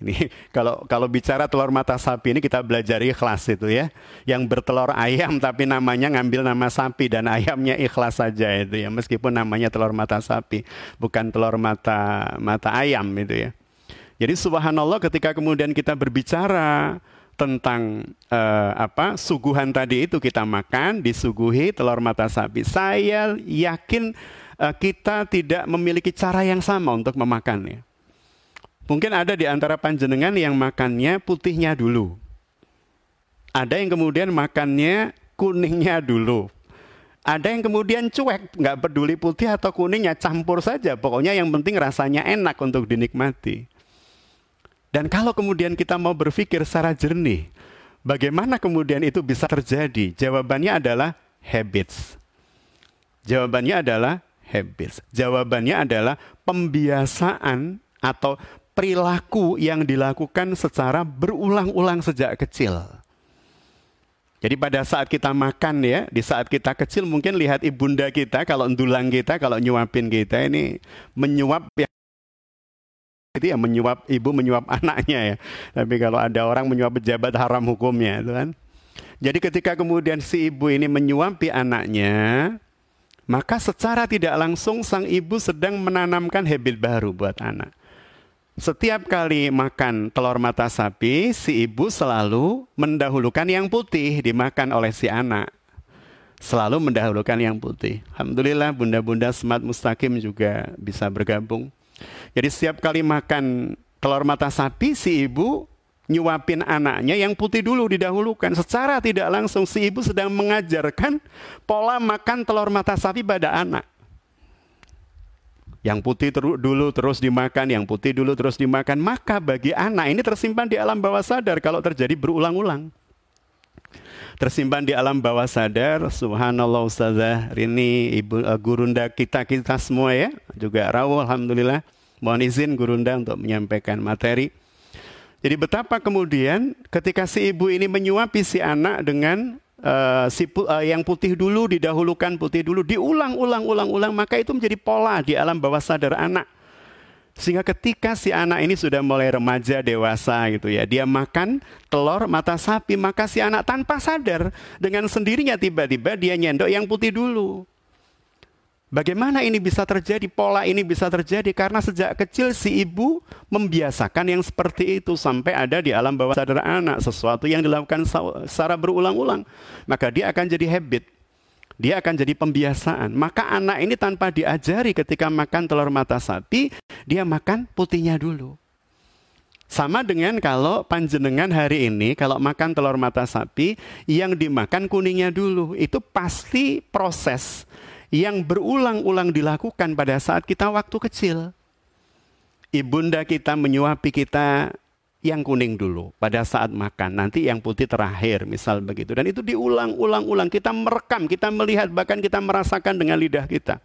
Ini kalau kalau bicara telur mata sapi ini kita belajar ikhlas itu ya. Yang bertelur ayam tapi namanya ngambil nama sapi dan ayamnya ikhlas saja itu ya. Meskipun namanya telur mata sapi, bukan telur mata mata ayam itu ya. Jadi subhanallah ketika kemudian kita berbicara tentang uh, apa suguhan tadi itu kita makan disuguhi telur mata sapi. Saya yakin uh, kita tidak memiliki cara yang sama untuk memakannya. Mungkin ada di antara panjenengan yang makannya putihnya dulu. Ada yang kemudian makannya kuningnya dulu. Ada yang kemudian cuek, nggak peduli putih atau kuningnya, campur saja. Pokoknya yang penting rasanya enak untuk dinikmati. Dan kalau kemudian kita mau berpikir secara jernih, bagaimana kemudian itu bisa terjadi? Jawabannya adalah habits. Jawabannya adalah habits. Jawabannya adalah pembiasaan atau perilaku yang dilakukan secara berulang-ulang sejak kecil. Jadi pada saat kita makan ya, di saat kita kecil mungkin lihat ibunda kita, kalau endulang kita, kalau nyuapin kita ini menyuap ya itu ya menyuap ibu menyuap anaknya ya. Tapi kalau ada orang menyuap pejabat haram hukumnya itu kan. Jadi ketika kemudian si ibu ini menyuapi anaknya, maka secara tidak langsung sang ibu sedang menanamkan habit baru buat anak. Setiap kali makan telur mata sapi, si ibu selalu mendahulukan yang putih dimakan oleh si anak. Selalu mendahulukan yang putih. Alhamdulillah bunda-bunda smart mustaqim juga bisa bergabung. Jadi setiap kali makan telur mata sapi, si ibu nyuapin anaknya yang putih dulu didahulukan. Secara tidak langsung si ibu sedang mengajarkan pola makan telur mata sapi pada anak. Yang putih ter dulu terus dimakan, yang putih dulu terus dimakan. Maka bagi anak ini tersimpan di alam bawah sadar kalau terjadi berulang-ulang. Tersimpan di alam bawah sadar, subhanallah ustazah, ini ibu uh, gurunda kita kita semua ya, juga rawuh alhamdulillah. Mohon izin gurunda untuk menyampaikan materi. Jadi betapa kemudian ketika si ibu ini menyuapi si anak dengan uh, si uh, yang putih dulu didahulukan putih dulu diulang-ulang-ulang-ulang maka itu menjadi pola di alam bawah sadar anak. Sehingga ketika si anak ini sudah mulai remaja dewasa gitu ya, dia makan telur mata sapi, maka si anak tanpa sadar dengan sendirinya tiba-tiba dia nyendok yang putih dulu. Bagaimana ini bisa terjadi? Pola ini bisa terjadi karena sejak kecil si ibu membiasakan yang seperti itu sampai ada di alam bawah sadar anak sesuatu yang dilakukan secara berulang-ulang. Maka dia akan jadi habit. Dia akan jadi pembiasaan. Maka anak ini tanpa diajari ketika makan telur mata sapi, dia makan putihnya dulu. Sama dengan kalau panjenengan hari ini kalau makan telur mata sapi yang dimakan kuningnya dulu, itu pasti proses yang berulang-ulang dilakukan pada saat kita waktu kecil. Ibunda kita menyuapi kita yang kuning dulu pada saat makan, nanti yang putih terakhir, misal begitu. Dan itu diulang-ulang-ulang, kita merekam, kita melihat, bahkan kita merasakan dengan lidah kita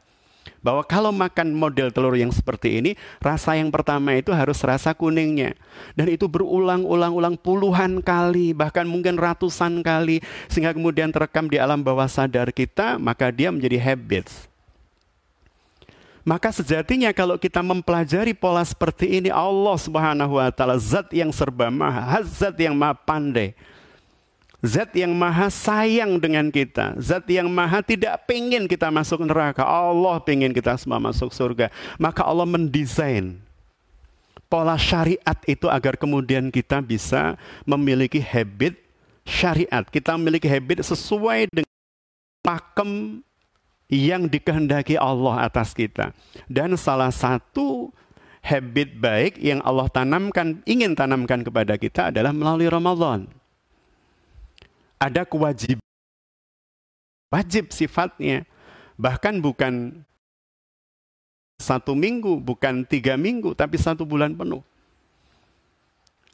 bahwa kalau makan model telur yang seperti ini, rasa yang pertama itu harus rasa kuningnya. Dan itu berulang-ulang-ulang puluhan kali, bahkan mungkin ratusan kali. Sehingga kemudian terekam di alam bawah sadar kita, maka dia menjadi habits. Maka sejatinya kalau kita mempelajari pola seperti ini, Allah subhanahu wa ta'ala, zat yang serba maha, zat yang maha pandai, Zat yang maha sayang dengan kita. Zat yang maha tidak pengen kita masuk neraka. Allah pengen kita semua masuk surga. Maka Allah mendesain pola syariat itu agar kemudian kita bisa memiliki habit syariat. Kita memiliki habit sesuai dengan pakem yang dikehendaki Allah atas kita. Dan salah satu habit baik yang Allah tanamkan, ingin tanamkan kepada kita adalah melalui Ramadan ada kewajiban wajib sifatnya bahkan bukan satu minggu bukan tiga minggu tapi satu bulan penuh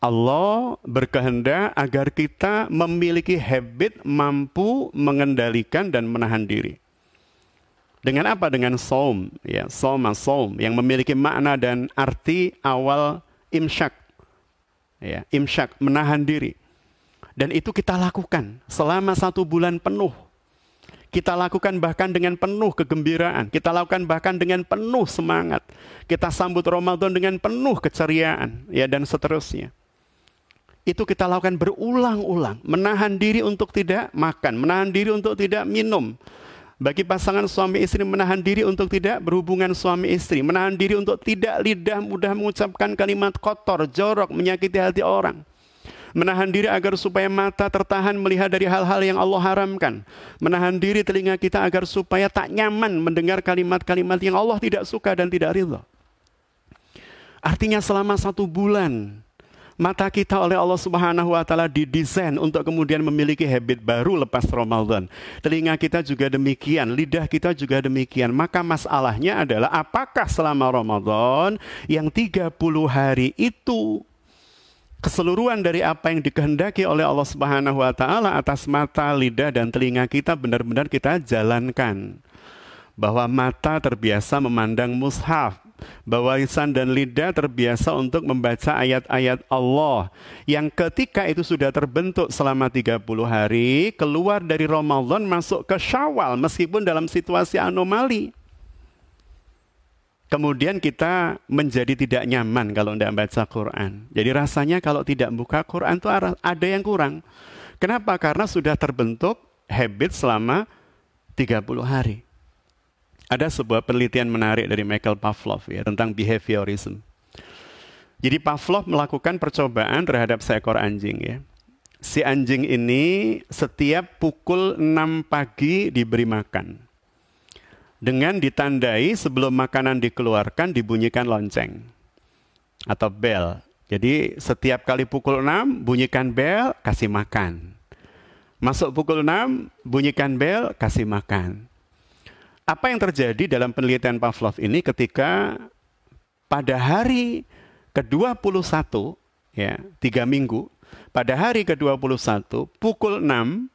Allah berkehendak agar kita memiliki habit mampu mengendalikan dan menahan diri. Dengan apa? Dengan saum, ya, saum saum yang memiliki makna dan arti awal imsyak. Ya, imsyak menahan diri. Dan itu kita lakukan selama satu bulan penuh. Kita lakukan bahkan dengan penuh kegembiraan. Kita lakukan bahkan dengan penuh semangat. Kita sambut Ramadan dengan penuh keceriaan. Ya dan seterusnya. Itu kita lakukan berulang-ulang. Menahan diri untuk tidak makan. Menahan diri untuk tidak minum. Bagi pasangan suami istri menahan diri untuk tidak berhubungan suami istri. Menahan diri untuk tidak lidah mudah mengucapkan kalimat kotor, jorok, menyakiti hati orang menahan diri agar supaya mata tertahan melihat dari hal-hal yang Allah haramkan, menahan diri telinga kita agar supaya tak nyaman mendengar kalimat-kalimat yang Allah tidak suka dan tidak ridho. Artinya selama satu bulan mata kita oleh Allah Subhanahu wa taala didesain untuk kemudian memiliki habit baru lepas Ramadan. Telinga kita juga demikian, lidah kita juga demikian. Maka masalahnya adalah apakah selama Ramadan yang 30 hari itu keseluruhan dari apa yang dikehendaki oleh Allah Subhanahu wa taala atas mata, lidah dan telinga kita benar-benar kita jalankan. Bahwa mata terbiasa memandang mushaf, bahwa lisan dan lidah terbiasa untuk membaca ayat-ayat Allah yang ketika itu sudah terbentuk selama 30 hari keluar dari Ramadan masuk ke Syawal meskipun dalam situasi anomali Kemudian kita menjadi tidak nyaman kalau tidak baca Quran. Jadi rasanya kalau tidak buka Quran itu ada yang kurang. Kenapa? Karena sudah terbentuk habit selama 30 hari. Ada sebuah penelitian menarik dari Michael Pavlov ya tentang behaviorism. Jadi Pavlov melakukan percobaan terhadap seekor anjing ya. Si anjing ini setiap pukul 6 pagi diberi makan dengan ditandai sebelum makanan dikeluarkan dibunyikan lonceng atau bel. Jadi setiap kali pukul 6 bunyikan bel, kasih makan. Masuk pukul 6, bunyikan bel, kasih makan. Apa yang terjadi dalam penelitian Pavlov ini ketika pada hari ke-21, ya, tiga minggu, pada hari ke-21, pukul 6,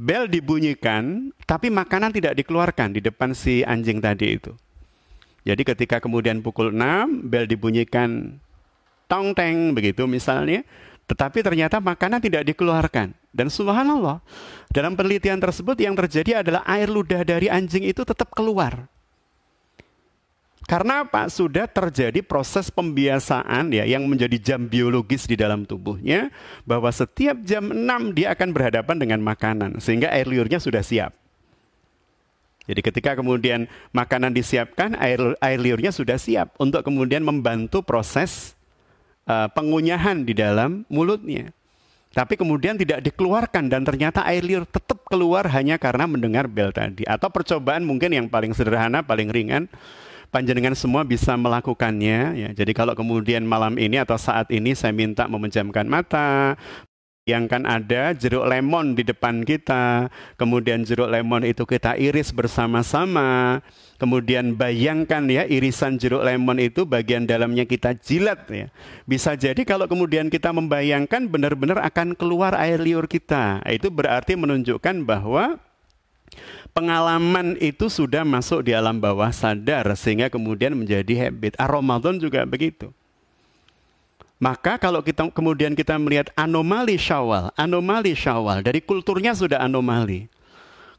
bel dibunyikan, tapi makanan tidak dikeluarkan di depan si anjing tadi itu. Jadi ketika kemudian pukul 6, bel dibunyikan tong teng begitu misalnya, tetapi ternyata makanan tidak dikeluarkan. Dan subhanallah, dalam penelitian tersebut yang terjadi adalah air ludah dari anjing itu tetap keluar. Karena apa? Sudah terjadi proses pembiasaan ya yang menjadi jam biologis di dalam tubuhnya bahwa setiap jam 6 dia akan berhadapan dengan makanan sehingga air liurnya sudah siap. Jadi ketika kemudian makanan disiapkan, air air liurnya sudah siap untuk kemudian membantu proses uh, pengunyahan di dalam mulutnya. Tapi kemudian tidak dikeluarkan dan ternyata air liur tetap keluar hanya karena mendengar bel tadi. Atau percobaan mungkin yang paling sederhana, paling ringan, panjenengan semua bisa melakukannya. Ya. Jadi kalau kemudian malam ini atau saat ini saya minta memejamkan mata, yang kan ada jeruk lemon di depan kita, kemudian jeruk lemon itu kita iris bersama-sama, kemudian bayangkan ya irisan jeruk lemon itu bagian dalamnya kita jilat ya. Bisa jadi kalau kemudian kita membayangkan benar-benar akan keluar air liur kita, itu berarti menunjukkan bahwa pengalaman itu sudah masuk di alam bawah sadar sehingga kemudian menjadi habit. Ah, Ramadan juga begitu. Maka kalau kita kemudian kita melihat anomali syawal, anomali syawal, dari kulturnya sudah anomali.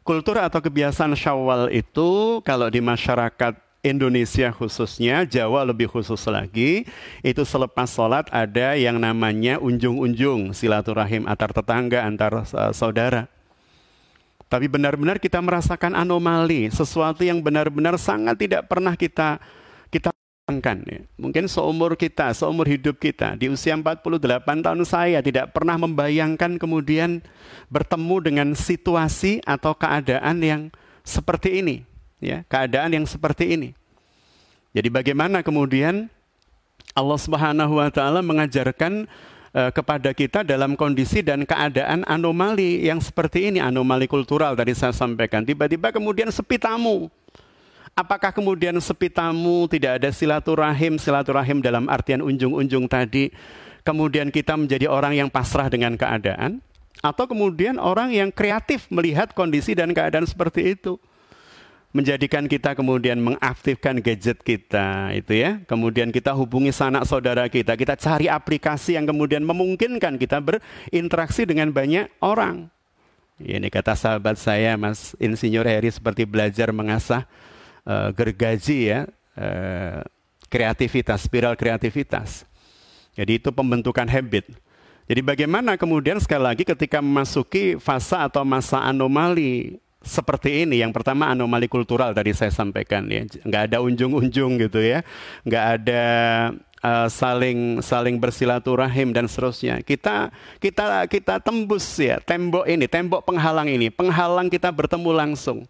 Kultur atau kebiasaan syawal itu kalau di masyarakat Indonesia khususnya, Jawa lebih khusus lagi, itu selepas sholat ada yang namanya unjung-unjung, silaturahim antar tetangga, antar uh, saudara. Tapi benar-benar kita merasakan anomali, sesuatu yang benar-benar sangat tidak pernah kita kita Kan, ya. Mungkin seumur kita, seumur hidup kita, di usia 48 tahun saya tidak pernah membayangkan kemudian bertemu dengan situasi atau keadaan yang seperti ini. ya Keadaan yang seperti ini. Jadi bagaimana kemudian Allah Subhanahu wa taala mengajarkan kepada kita dalam kondisi dan keadaan anomali yang seperti ini, anomali kultural tadi saya sampaikan. Tiba-tiba kemudian sepi tamu. Apakah kemudian sepi tamu, tidak ada silaturahim, silaturahim dalam artian unjung-unjung tadi, kemudian kita menjadi orang yang pasrah dengan keadaan, atau kemudian orang yang kreatif melihat kondisi dan keadaan seperti itu menjadikan kita kemudian mengaktifkan gadget kita itu ya kemudian kita hubungi sanak saudara kita kita cari aplikasi yang kemudian memungkinkan kita berinteraksi dengan banyak orang ini kata sahabat saya Mas Insinyur Heri seperti belajar mengasah uh, gergaji ya, uh, kreativitas, spiral kreativitas. Jadi itu pembentukan habit. Jadi bagaimana kemudian sekali lagi ketika memasuki fase atau masa anomali seperti ini, yang pertama anomali kultural tadi saya sampaikan ya, nggak ada unjung-unjung gitu ya, nggak ada uh, saling saling bersilaturahim dan seterusnya. Kita kita kita tembus ya tembok ini, tembok penghalang ini, penghalang kita bertemu langsung.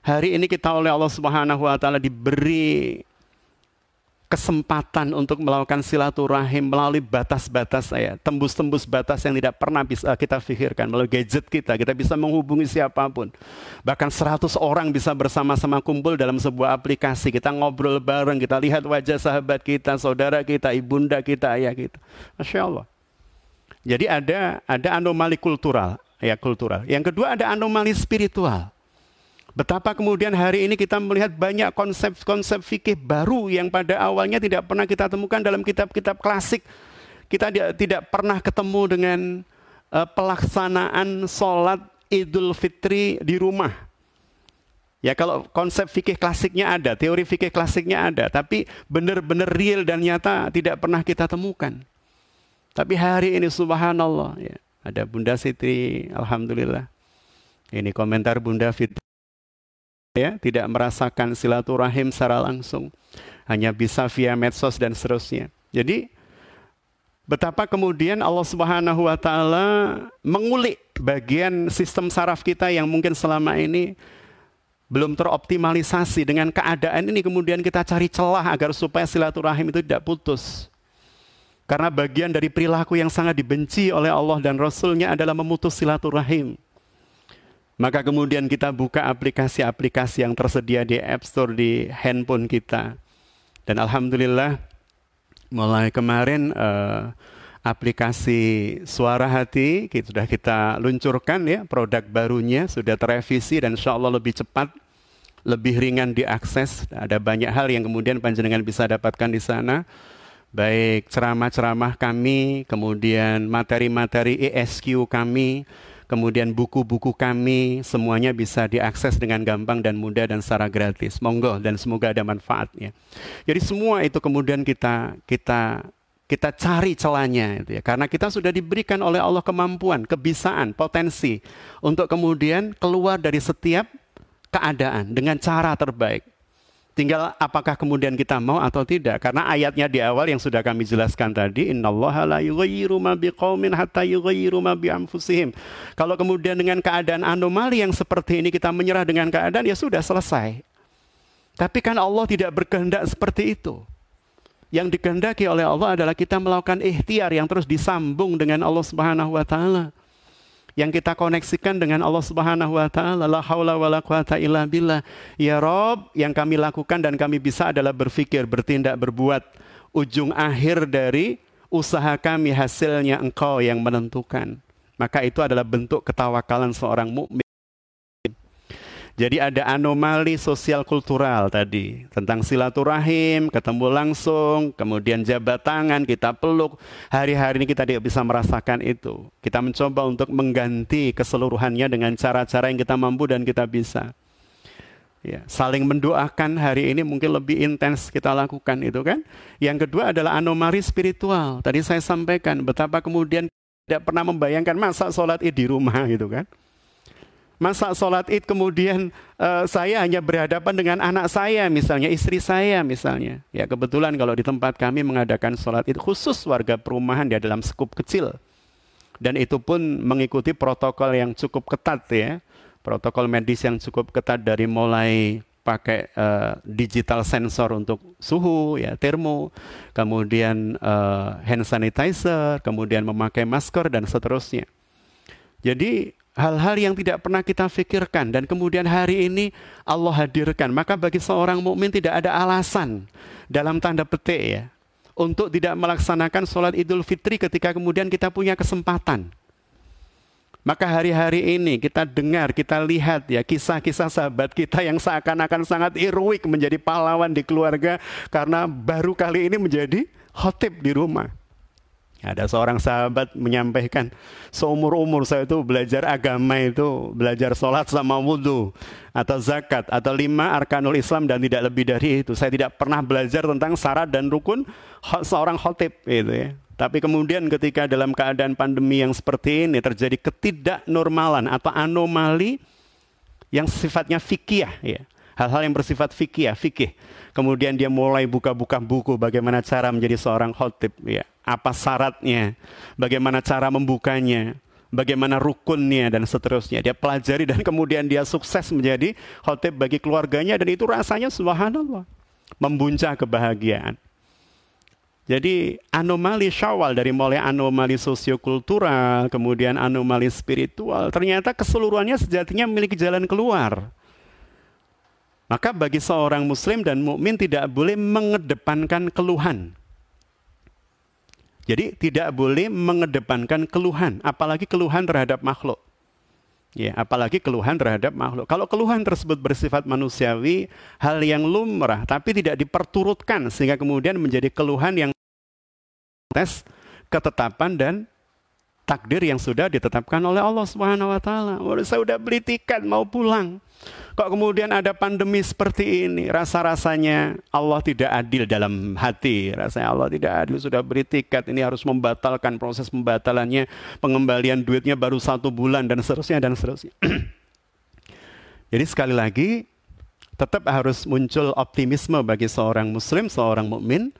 Hari ini kita oleh Allah Subhanahu wa taala diberi kesempatan untuk melakukan silaturahim melalui batas-batas saya, tembus-tembus batas yang tidak pernah bisa kita pikirkan melalui gadget kita, kita bisa menghubungi siapa pun. Bahkan 100 orang bisa bersama-sama kumpul dalam sebuah aplikasi, kita ngobrol bareng, kita lihat wajah sahabat kita, saudara kita, ibunda kita, ayah kita. Masya Allah. Jadi ada ada anomali kultural, ya kultural. Yang kedua ada anomali spiritual. Betapa kemudian hari ini kita melihat banyak konsep-konsep fikih baru yang pada awalnya tidak pernah kita temukan dalam kitab-kitab klasik. Kita tidak pernah ketemu dengan uh, pelaksanaan sholat Idul Fitri di rumah. Ya kalau konsep fikih klasiknya ada, teori fikih klasiknya ada, tapi benar-benar real dan nyata tidak pernah kita temukan. Tapi hari ini subhanallah ya, ada Bunda Siti, alhamdulillah. Ini komentar Bunda Fitri ya, tidak merasakan silaturahim secara langsung, hanya bisa via medsos dan seterusnya. Jadi betapa kemudian Allah Subhanahu wa taala mengulik bagian sistem saraf kita yang mungkin selama ini belum teroptimalisasi dengan keadaan ini kemudian kita cari celah agar supaya silaturahim itu tidak putus. Karena bagian dari perilaku yang sangat dibenci oleh Allah dan Rasulnya adalah memutus silaturahim. Maka kemudian kita buka aplikasi-aplikasi yang tersedia di App Store di handphone kita. Dan Alhamdulillah mulai kemarin uh, aplikasi suara hati kita sudah kita luncurkan ya produk barunya sudah terevisi dan insya Allah lebih cepat lebih ringan diakses ada banyak hal yang kemudian panjenengan bisa dapatkan di sana baik ceramah-ceramah kami kemudian materi-materi ESQ kami kemudian buku-buku kami semuanya bisa diakses dengan gampang dan mudah dan secara gratis. Monggo dan semoga ada manfaatnya. Jadi semua itu kemudian kita kita kita cari celahnya itu ya. Karena kita sudah diberikan oleh Allah kemampuan, kebisaan, potensi untuk kemudian keluar dari setiap keadaan dengan cara terbaik. Tinggal apakah kemudian kita mau atau tidak karena ayatnya di awal yang sudah kami jelaskan tadi innallaha la ma hatta ma. Kalau kemudian dengan keadaan anomali yang seperti ini kita menyerah dengan keadaan ya sudah selesai. Tapi kan Allah tidak berkehendak seperti itu. Yang dikehendaki oleh Allah adalah kita melakukan ikhtiar yang terus disambung dengan Allah Subhanahu wa taala. Yang kita koneksikan dengan Allah Subhanahu wa taala, la wala quwata illa billah. Ya Rob, yang kami lakukan dan kami bisa adalah berpikir, bertindak, berbuat. Ujung akhir dari usaha kami hasilnya engkau yang menentukan. Maka itu adalah bentuk ketawakalan seorang mukmin. Jadi ada anomali sosial kultural tadi tentang silaturahim, ketemu langsung, kemudian jabat tangan, kita peluk. Hari-hari ini kita tidak bisa merasakan itu. Kita mencoba untuk mengganti keseluruhannya dengan cara-cara yang kita mampu dan kita bisa. Ya, saling mendoakan hari ini mungkin lebih intens kita lakukan itu kan. Yang kedua adalah anomali spiritual. Tadi saya sampaikan betapa kemudian tidak pernah membayangkan masa sholat id di rumah gitu kan. Masa sholat id kemudian uh, saya hanya berhadapan dengan anak saya misalnya, istri saya misalnya. Ya kebetulan kalau di tempat kami mengadakan sholat id khusus warga perumahan di dalam skup kecil. Dan itu pun mengikuti protokol yang cukup ketat ya. Protokol medis yang cukup ketat dari mulai pakai uh, digital sensor untuk suhu ya termo kemudian uh, hand sanitizer kemudian memakai masker dan seterusnya jadi hal-hal yang tidak pernah kita pikirkan dan kemudian hari ini Allah hadirkan. Maka bagi seorang mukmin tidak ada alasan dalam tanda petik ya untuk tidak melaksanakan sholat idul fitri ketika kemudian kita punya kesempatan. Maka hari-hari ini kita dengar, kita lihat ya kisah-kisah sahabat kita yang seakan-akan sangat heroik menjadi pahlawan di keluarga karena baru kali ini menjadi khotib di rumah. Ada seorang sahabat menyampaikan, seumur-umur saya itu belajar agama itu, belajar sholat sama wudhu, atau zakat, atau lima arkanul Islam dan tidak lebih dari itu. Saya tidak pernah belajar tentang syarat dan rukun seorang khotib. Gitu ya. Tapi kemudian ketika dalam keadaan pandemi yang seperti ini terjadi ketidaknormalan atau anomali yang sifatnya fikih ya. Hal-hal yang bersifat fikih, fikih. Kemudian dia mulai buka-buka buku bagaimana cara menjadi seorang khotib ya apa syaratnya, bagaimana cara membukanya, bagaimana rukunnya dan seterusnya. Dia pelajari dan kemudian dia sukses menjadi khotib bagi keluarganya dan itu rasanya subhanallah membuncah kebahagiaan. Jadi anomali syawal dari mulai anomali sosiokultural, kemudian anomali spiritual, ternyata keseluruhannya sejatinya memiliki jalan keluar. Maka bagi seorang muslim dan mukmin tidak boleh mengedepankan keluhan. Jadi tidak boleh mengedepankan keluhan, apalagi keluhan terhadap makhluk. Ya, apalagi keluhan terhadap makhluk. Kalau keluhan tersebut bersifat manusiawi, hal yang lumrah, tapi tidak diperturutkan sehingga kemudian menjadi keluhan yang tes ketetapan dan takdir yang sudah ditetapkan oleh Allah Subhanahu wa taala. Saya sudah beli tiket mau pulang. Kok kemudian ada pandemi seperti ini? Rasa-rasanya Allah tidak adil dalam hati. Rasanya Allah tidak adil. Sudah beri tiket, ini harus membatalkan proses pembatalannya. Pengembalian duitnya baru satu bulan dan seterusnya dan seterusnya. Jadi sekali lagi, tetap harus muncul optimisme bagi seorang muslim, seorang mukmin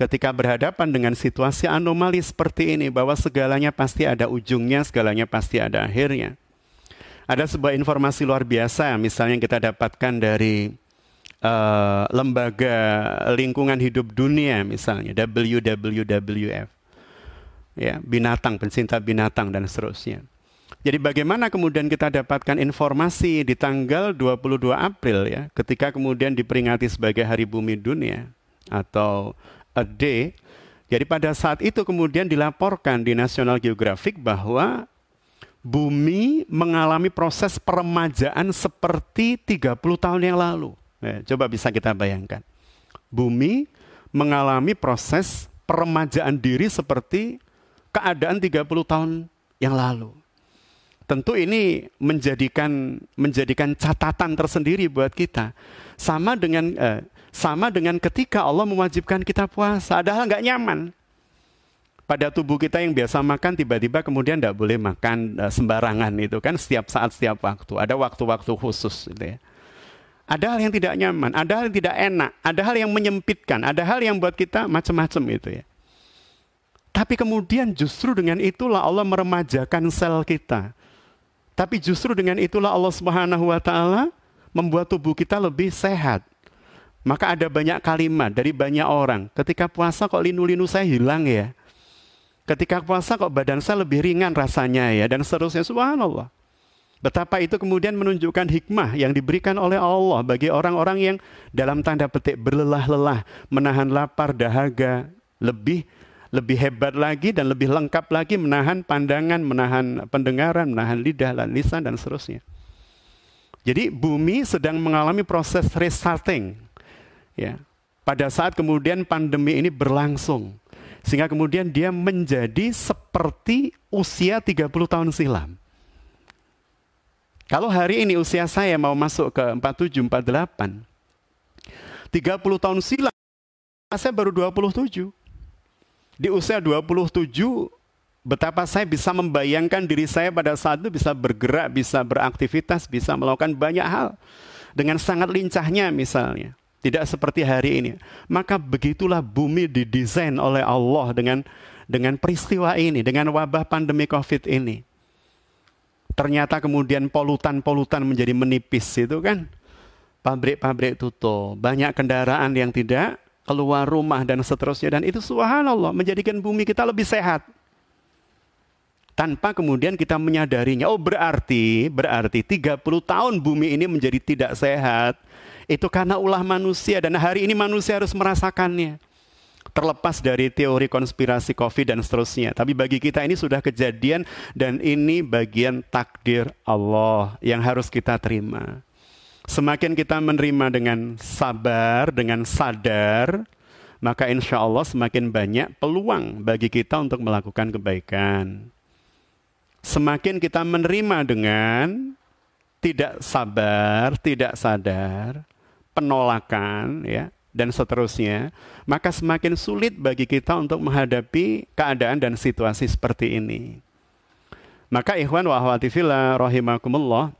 ketika berhadapan dengan situasi anomali seperti ini bahwa segalanya pasti ada ujungnya, segalanya pasti ada akhirnya. Ada sebuah informasi luar biasa, misalnya yang kita dapatkan dari uh, lembaga lingkungan hidup dunia, misalnya WWWF, ya binatang, pencinta binatang dan seterusnya. Jadi bagaimana kemudian kita dapatkan informasi di tanggal 22 April ya, ketika kemudian diperingati sebagai Hari Bumi Dunia atau a day. Jadi pada saat itu kemudian dilaporkan di National Geographic bahwa bumi mengalami proses peremajaan seperti 30 tahun yang lalu. Ya, coba bisa kita bayangkan. Bumi mengalami proses peremajaan diri seperti keadaan 30 tahun yang lalu. Tentu ini menjadikan menjadikan catatan tersendiri buat kita. Sama dengan eh, sama dengan ketika Allah mewajibkan kita puasa, ada hal nggak nyaman. Pada tubuh kita yang biasa makan, tiba-tiba kemudian tidak boleh makan eh, sembarangan itu kan setiap saat, setiap waktu. Ada waktu-waktu khusus gitu ya. Ada hal yang tidak nyaman, ada hal yang tidak enak, ada hal yang menyempitkan, ada hal yang buat kita macam-macam itu ya. Tapi kemudian justru dengan itulah Allah meremajakan sel kita. Tapi justru dengan itulah Allah Subhanahu wa taala membuat tubuh kita lebih sehat. Maka ada banyak kalimat dari banyak orang, ketika puasa kok linu-linu saya hilang ya. Ketika puasa kok badan saya lebih ringan rasanya ya dan seterusnya subhanallah. Betapa itu kemudian menunjukkan hikmah yang diberikan oleh Allah bagi orang-orang yang dalam tanda petik berlelah-lelah, menahan lapar, dahaga, lebih lebih hebat lagi dan lebih lengkap lagi menahan pandangan, menahan pendengaran, menahan lidah dan lisan dan seterusnya. Jadi bumi sedang mengalami proses restarting. Ya. Pada saat kemudian pandemi ini berlangsung. Sehingga kemudian dia menjadi seperti usia 30 tahun silam. Kalau hari ini usia saya mau masuk ke 47, 48. 30 tahun silam, saya baru 27 di usia 27 betapa saya bisa membayangkan diri saya pada saat itu bisa bergerak, bisa beraktivitas, bisa melakukan banyak hal dengan sangat lincahnya misalnya. Tidak seperti hari ini. Maka begitulah bumi didesain oleh Allah dengan dengan peristiwa ini, dengan wabah pandemi Covid ini. Ternyata kemudian polutan-polutan menjadi menipis itu kan. Pabrik-pabrik tutup, banyak kendaraan yang tidak keluar rumah dan seterusnya dan itu subhanallah menjadikan bumi kita lebih sehat tanpa kemudian kita menyadarinya oh berarti berarti 30 tahun bumi ini menjadi tidak sehat itu karena ulah manusia dan hari ini manusia harus merasakannya terlepas dari teori konspirasi covid dan seterusnya tapi bagi kita ini sudah kejadian dan ini bagian takdir Allah yang harus kita terima Semakin kita menerima dengan sabar, dengan sadar, maka insya Allah semakin banyak peluang bagi kita untuk melakukan kebaikan. Semakin kita menerima dengan tidak sabar, tidak sadar, penolakan, ya, dan seterusnya, maka semakin sulit bagi kita untuk menghadapi keadaan dan situasi seperti ini. Maka ikhwan wa akhwati rahimakumullah.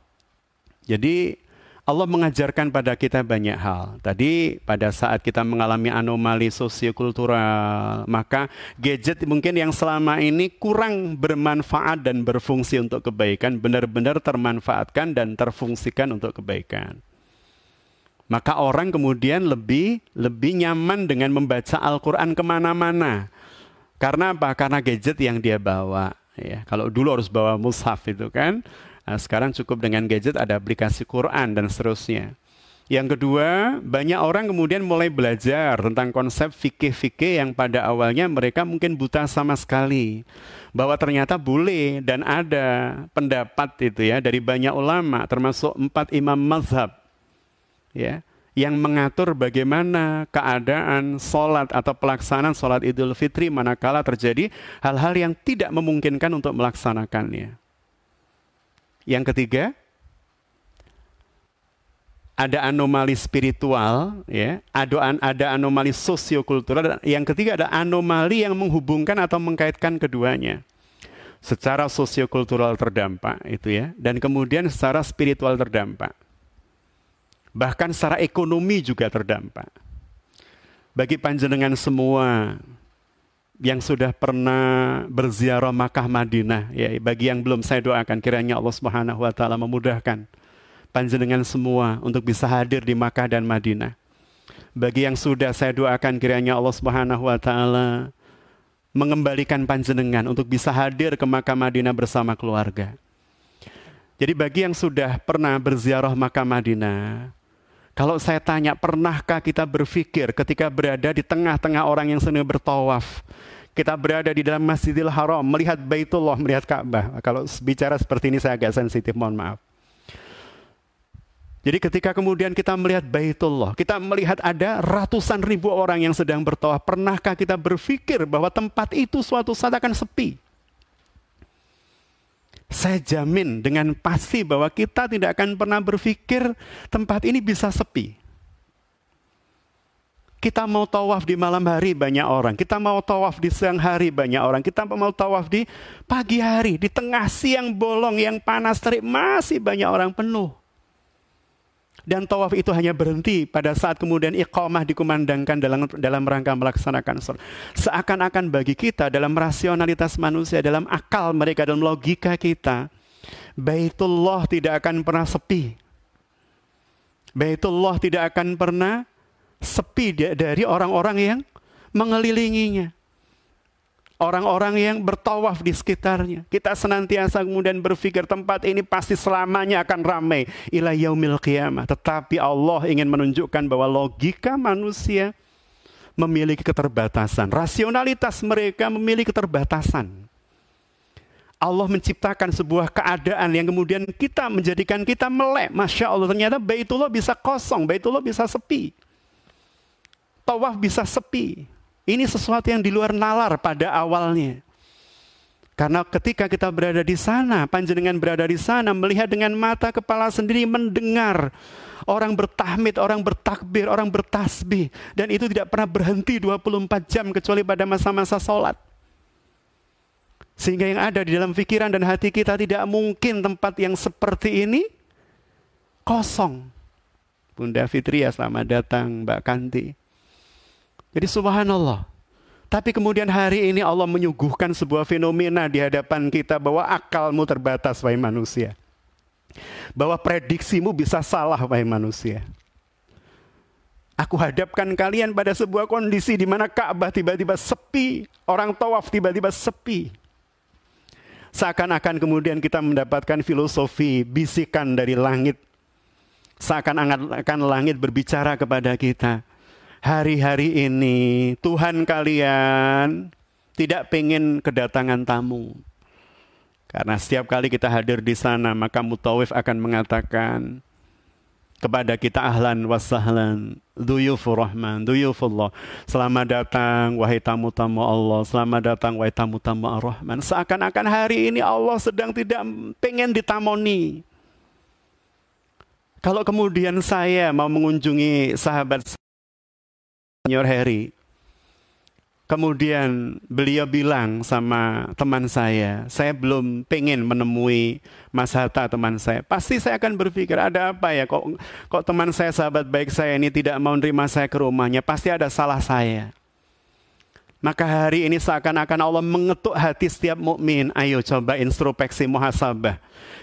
Jadi Allah mengajarkan pada kita banyak hal. Tadi pada saat kita mengalami anomali sosiokultural, maka gadget mungkin yang selama ini kurang bermanfaat dan berfungsi untuk kebaikan, benar-benar termanfaatkan dan terfungsikan untuk kebaikan. Maka orang kemudian lebih lebih nyaman dengan membaca Al-Quran ke mana-mana. Karena apa? Karena gadget yang dia bawa. Ya, kalau dulu harus bawa mushaf itu kan, Nah, sekarang cukup dengan gadget ada aplikasi Quran dan seterusnya. Yang kedua, banyak orang kemudian mulai belajar tentang konsep fikih-fikih yang pada awalnya mereka mungkin buta sama sekali. Bahwa ternyata boleh dan ada pendapat itu ya dari banyak ulama termasuk empat imam mazhab. Ya, yang mengatur bagaimana keadaan sholat atau pelaksanaan sholat idul fitri manakala terjadi hal-hal yang tidak memungkinkan untuk melaksanakannya. Yang ketiga, ada anomali spiritual, ya, ada, ada anomali sosiokultural. Yang ketiga ada anomali yang menghubungkan atau mengkaitkan keduanya. Secara sosiokultural terdampak itu ya, dan kemudian secara spiritual terdampak. Bahkan secara ekonomi juga terdampak. Bagi panjenengan semua, yang sudah pernah berziarah Makkah Madinah ya bagi yang belum saya doakan kiranya Allah Subhanahu wa taala memudahkan panjenengan semua untuk bisa hadir di Makkah dan Madinah. Bagi yang sudah saya doakan kiranya Allah Subhanahu wa taala mengembalikan panjenengan untuk bisa hadir ke Makkah Madinah bersama keluarga. Jadi bagi yang sudah pernah berziarah Makkah Madinah, kalau saya tanya, pernahkah kita berpikir ketika berada di tengah-tengah orang yang sedang bertawaf, kita berada di dalam Masjidil Haram, melihat Baitullah, melihat Ka'bah. Kalau bicara seperti ini saya agak sensitif, mohon maaf. Jadi ketika kemudian kita melihat Baitullah, kita melihat ada ratusan ribu orang yang sedang bertawaf. Pernahkah kita berpikir bahwa tempat itu suatu saat akan sepi? Saya jamin dengan pasti bahwa kita tidak akan pernah berpikir tempat ini bisa sepi. Kita mau tawaf di malam hari banyak orang. Kita mau tawaf di siang hari banyak orang. Kita mau tawaf di pagi hari, di tengah siang bolong yang panas terik masih banyak orang penuh. Dan tawaf itu hanya berhenti pada saat kemudian iqamah dikumandangkan dalam dalam rangka melaksanakan sholat. Seakan-akan bagi kita dalam rasionalitas manusia, dalam akal mereka, dalam logika kita, Baitullah tidak akan pernah sepi. Baitullah tidak akan pernah sepi dari orang-orang yang mengelilinginya orang-orang yang bertawaf di sekitarnya. Kita senantiasa kemudian berpikir tempat ini pasti selamanya akan ramai ila yaumil qiyamah. Tetapi Allah ingin menunjukkan bahwa logika manusia memiliki keterbatasan. Rasionalitas mereka memiliki keterbatasan. Allah menciptakan sebuah keadaan yang kemudian kita menjadikan kita melek. Masya Allah, ternyata Baitullah bisa kosong, Baitullah bisa sepi. Tawaf bisa sepi. Ini sesuatu yang di luar nalar pada awalnya. Karena ketika kita berada di sana, panjenengan berada di sana, melihat dengan mata kepala sendiri, mendengar orang bertahmid, orang bertakbir, orang bertasbih. Dan itu tidak pernah berhenti 24 jam kecuali pada masa-masa sholat. Sehingga yang ada di dalam pikiran dan hati kita tidak mungkin tempat yang seperti ini kosong. Bunda Fitria selamat datang Mbak Kanti. Jadi subhanallah. Tapi kemudian hari ini Allah menyuguhkan sebuah fenomena di hadapan kita bahwa akalmu terbatas, wahai manusia. Bahwa prediksimu bisa salah, wahai manusia. Aku hadapkan kalian pada sebuah kondisi di mana Ka'bah tiba-tiba sepi, orang tawaf tiba-tiba sepi. Seakan-akan kemudian kita mendapatkan filosofi bisikan dari langit. Seakan-akan langit berbicara kepada kita hari-hari ini Tuhan kalian tidak pengen kedatangan tamu. Karena setiap kali kita hadir di sana, maka mutawif akan mengatakan kepada kita ahlan wasahlan, duyufur rahman, duyufullah. Selamat datang wahai tamu-tamu Allah, selamat datang wahai tamu-tamu ar-Rahman. Seakan-akan hari ini Allah sedang tidak pengen ditamoni. Kalau kemudian saya mau mengunjungi sahabat Senior Harry. Kemudian beliau bilang sama teman saya, saya belum pengen menemui Mas Hatta teman saya. Pasti saya akan berpikir ada apa ya kok kok teman saya sahabat baik saya ini tidak mau nerima saya ke rumahnya. Pasti ada salah saya. Maka hari ini seakan-akan Allah mengetuk hati setiap mukmin. Ayo coba introspeksi muhasabah.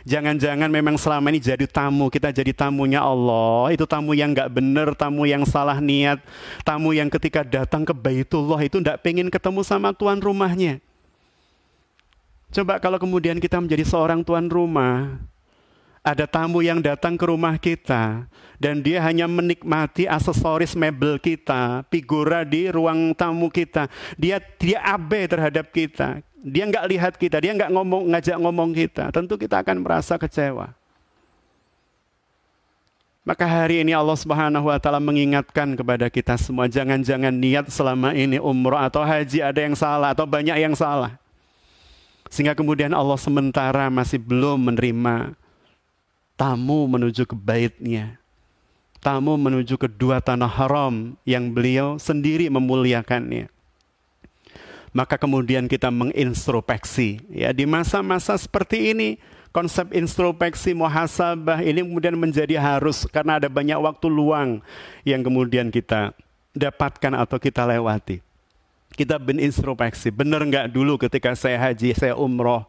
Jangan-jangan memang selama ini jadi tamu, kita jadi tamunya Allah. Itu tamu yang nggak benar, tamu yang salah niat, tamu yang ketika datang ke Baitullah itu nggak pengen ketemu sama tuan rumahnya. Coba kalau kemudian kita menjadi seorang tuan rumah, ada tamu yang datang ke rumah kita dan dia hanya menikmati aksesoris mebel kita, figura di ruang tamu kita. Dia dia abe terhadap kita. Dia nggak lihat kita, dia nggak ngomong ngajak ngomong kita. Tentu kita akan merasa kecewa. Maka hari ini Allah Subhanahu wa taala mengingatkan kepada kita semua jangan-jangan niat selama ini umroh atau haji ada yang salah atau banyak yang salah. Sehingga kemudian Allah sementara masih belum menerima tamu menuju ke baitnya. Tamu menuju ke dua tanah haram yang beliau sendiri memuliakannya. Maka kemudian kita mengintrospeksi. Ya, di masa-masa seperti ini, konsep introspeksi muhasabah ini kemudian menjadi harus karena ada banyak waktu luang yang kemudian kita dapatkan atau kita lewati. Kita berintrospeksi, benar nggak dulu ketika saya haji, saya umroh,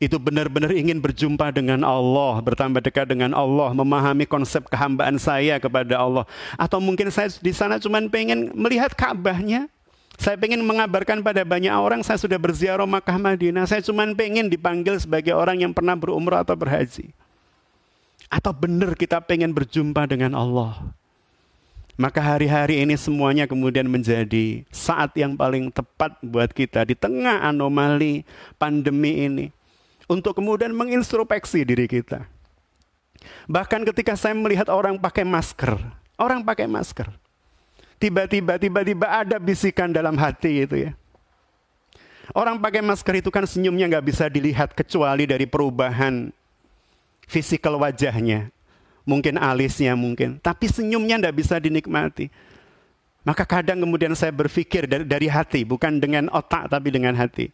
itu benar-benar ingin berjumpa dengan Allah, bertambah dekat dengan Allah, memahami konsep kehambaan saya kepada Allah. Atau mungkin saya di sana cuma pengen melihat Ka'bahnya, saya pengen mengabarkan pada banyak orang saya sudah berziarah Makkah Madinah. Saya cuma pengen dipanggil sebagai orang yang pernah berumrah atau berhaji. Atau benar kita pengen berjumpa dengan Allah. Maka hari-hari ini semuanya kemudian menjadi saat yang paling tepat buat kita di tengah anomali pandemi ini. Untuk kemudian mengintrospeksi diri kita. Bahkan ketika saya melihat orang pakai masker. Orang pakai masker. Tiba-tiba, tiba-tiba ada bisikan dalam hati itu ya. Orang pakai masker itu kan senyumnya nggak bisa dilihat kecuali dari perubahan fisikal wajahnya mungkin alisnya mungkin, tapi senyumnya tidak bisa dinikmati. Maka kadang kemudian saya berpikir dari, dari hati, bukan dengan otak tapi dengan hati.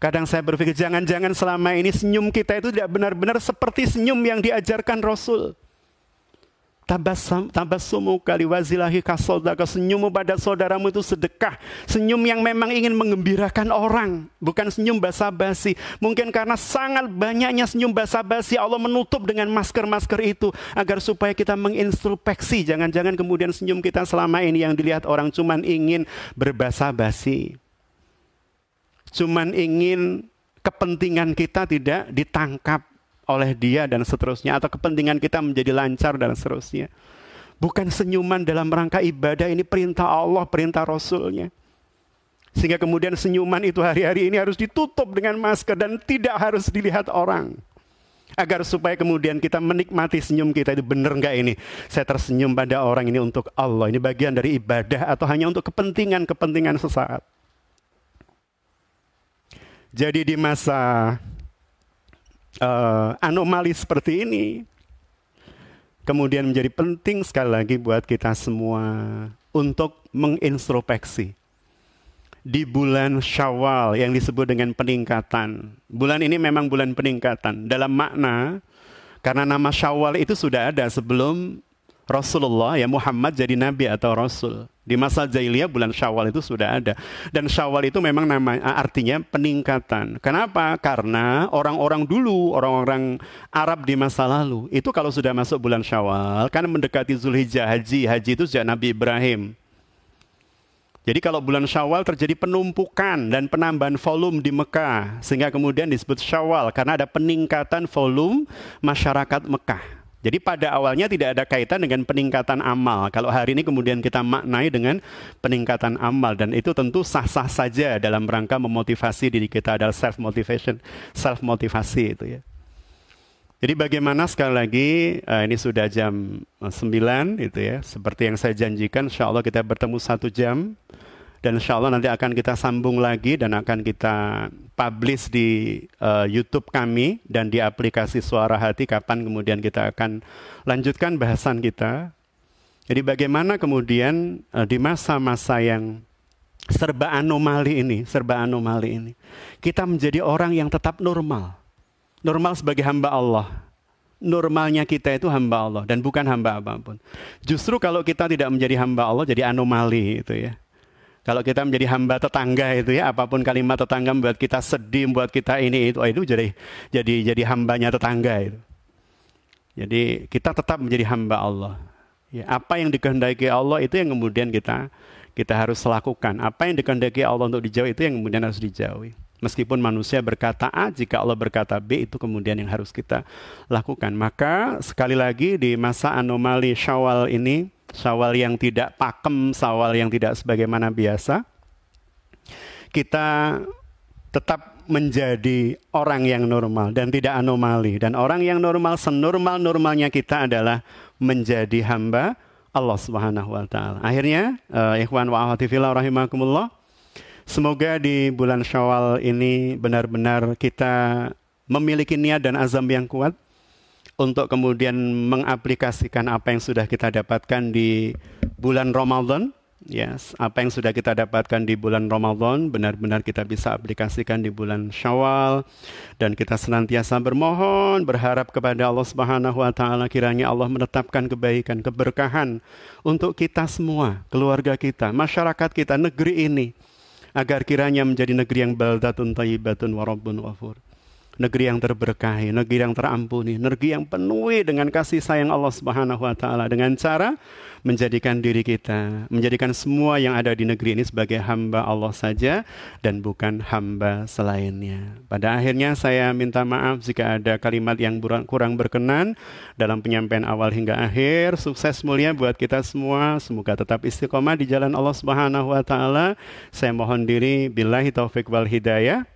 Kadang saya berpikir jangan-jangan selama ini senyum kita itu tidak benar-benar seperti senyum yang diajarkan Rasul. Tabasum, tabasumu kali wazilahi kasodaka senyummu pada saudaramu itu sedekah. Senyum yang memang ingin mengembirakan orang. Bukan senyum basa-basi. Mungkin karena sangat banyaknya senyum basa-basi Allah menutup dengan masker-masker itu. Agar supaya kita mengintrospeksi. Jangan-jangan kemudian senyum kita selama ini yang dilihat orang cuman ingin berbasa-basi. Cuman ingin kepentingan kita tidak ditangkap oleh dia dan seterusnya atau kepentingan kita menjadi lancar dan seterusnya. Bukan senyuman dalam rangka ibadah ini perintah Allah, perintah Rasulnya. Sehingga kemudian senyuman itu hari-hari ini harus ditutup dengan masker dan tidak harus dilihat orang. Agar supaya kemudian kita menikmati senyum kita itu benar nggak ini? Saya tersenyum pada orang ini untuk Allah. Ini bagian dari ibadah atau hanya untuk kepentingan-kepentingan sesaat. Jadi di masa uh, anomali seperti ini kemudian menjadi penting sekali lagi buat kita semua untuk mengintrospeksi di bulan Syawal yang disebut dengan peningkatan. Bulan ini memang bulan peningkatan dalam makna karena nama Syawal itu sudah ada sebelum Rasulullah ya Muhammad jadi nabi atau rasul. Di masa jahiliyah bulan Syawal itu sudah ada. Dan Syawal itu memang nama artinya peningkatan. Kenapa? Karena orang-orang dulu, orang-orang Arab di masa lalu, itu kalau sudah masuk bulan Syawal kan mendekati Zulhijjah haji. Haji itu sejak Nabi Ibrahim. Jadi kalau bulan Syawal terjadi penumpukan dan penambahan volume di Mekah sehingga kemudian disebut Syawal karena ada peningkatan volume masyarakat Mekah. Jadi pada awalnya tidak ada kaitan dengan peningkatan amal. Kalau hari ini kemudian kita maknai dengan peningkatan amal dan itu tentu sah-sah saja dalam rangka memotivasi diri kita adalah self motivation, self motivasi itu ya. Jadi bagaimana sekali lagi uh, ini sudah jam 9 eh, itu ya. Seperti yang saya janjikan insya Allah kita bertemu satu jam dan insya Allah nanti akan kita sambung lagi dan akan kita publish di uh, YouTube kami dan di aplikasi Suara Hati kapan kemudian kita akan lanjutkan bahasan kita. Jadi bagaimana kemudian uh, di masa-masa yang serba anomali ini, serba anomali ini, kita menjadi orang yang tetap normal. Normal sebagai hamba Allah. Normalnya kita itu hamba Allah dan bukan hamba apa pun. Justru kalau kita tidak menjadi hamba Allah jadi anomali itu ya kalau kita menjadi hamba tetangga itu ya, apa pun kalimat tetangga membuat kita sedih, membuat kita ini itu, itu jadi jadi jadi hambanya tetangga itu. Jadi kita tetap menjadi hamba Allah. Ya, apa yang dikehendaki Allah itu yang kemudian kita kita harus lakukan. Apa yang dikehendaki Allah untuk dijauhi itu yang kemudian harus dijauhi. Meskipun manusia berkata A, jika Allah berkata B, itu kemudian yang harus kita lakukan. Maka sekali lagi di masa anomali Syawal ini, Sawal yang tidak pakem, sawal yang tidak sebagaimana biasa. Kita tetap menjadi orang yang normal dan tidak anomali. Dan orang yang normal, senormal-normalnya kita adalah menjadi hamba Allah Subhanahu wa taala. Akhirnya, uh, ikhwan wa akhwati rahimakumullah, semoga di bulan Syawal ini benar-benar kita memiliki niat dan azam yang kuat untuk kemudian mengaplikasikan apa yang sudah kita dapatkan di bulan Ramadan. Yes, apa yang sudah kita dapatkan di bulan Ramadan benar-benar kita bisa aplikasikan di bulan Syawal. Dan kita senantiasa bermohon berharap kepada Allah Subhanahu wa taala. Kiranya Allah menetapkan kebaikan, keberkahan untuk kita semua, keluarga kita, masyarakat kita, negeri ini agar kiranya menjadi negeri yang baldatun tayyibatun warabbun wafur negeri yang terberkahi, negeri yang terampuni, negeri yang penuhi dengan kasih sayang Allah Subhanahu wa taala dengan cara menjadikan diri kita, menjadikan semua yang ada di negeri ini sebagai hamba Allah saja dan bukan hamba selainnya. Pada akhirnya saya minta maaf jika ada kalimat yang kurang berkenan dalam penyampaian awal hingga akhir. Sukses mulia buat kita semua. Semoga tetap istiqomah di jalan Allah Subhanahu wa taala. Saya mohon diri billahi taufik wal hidayah.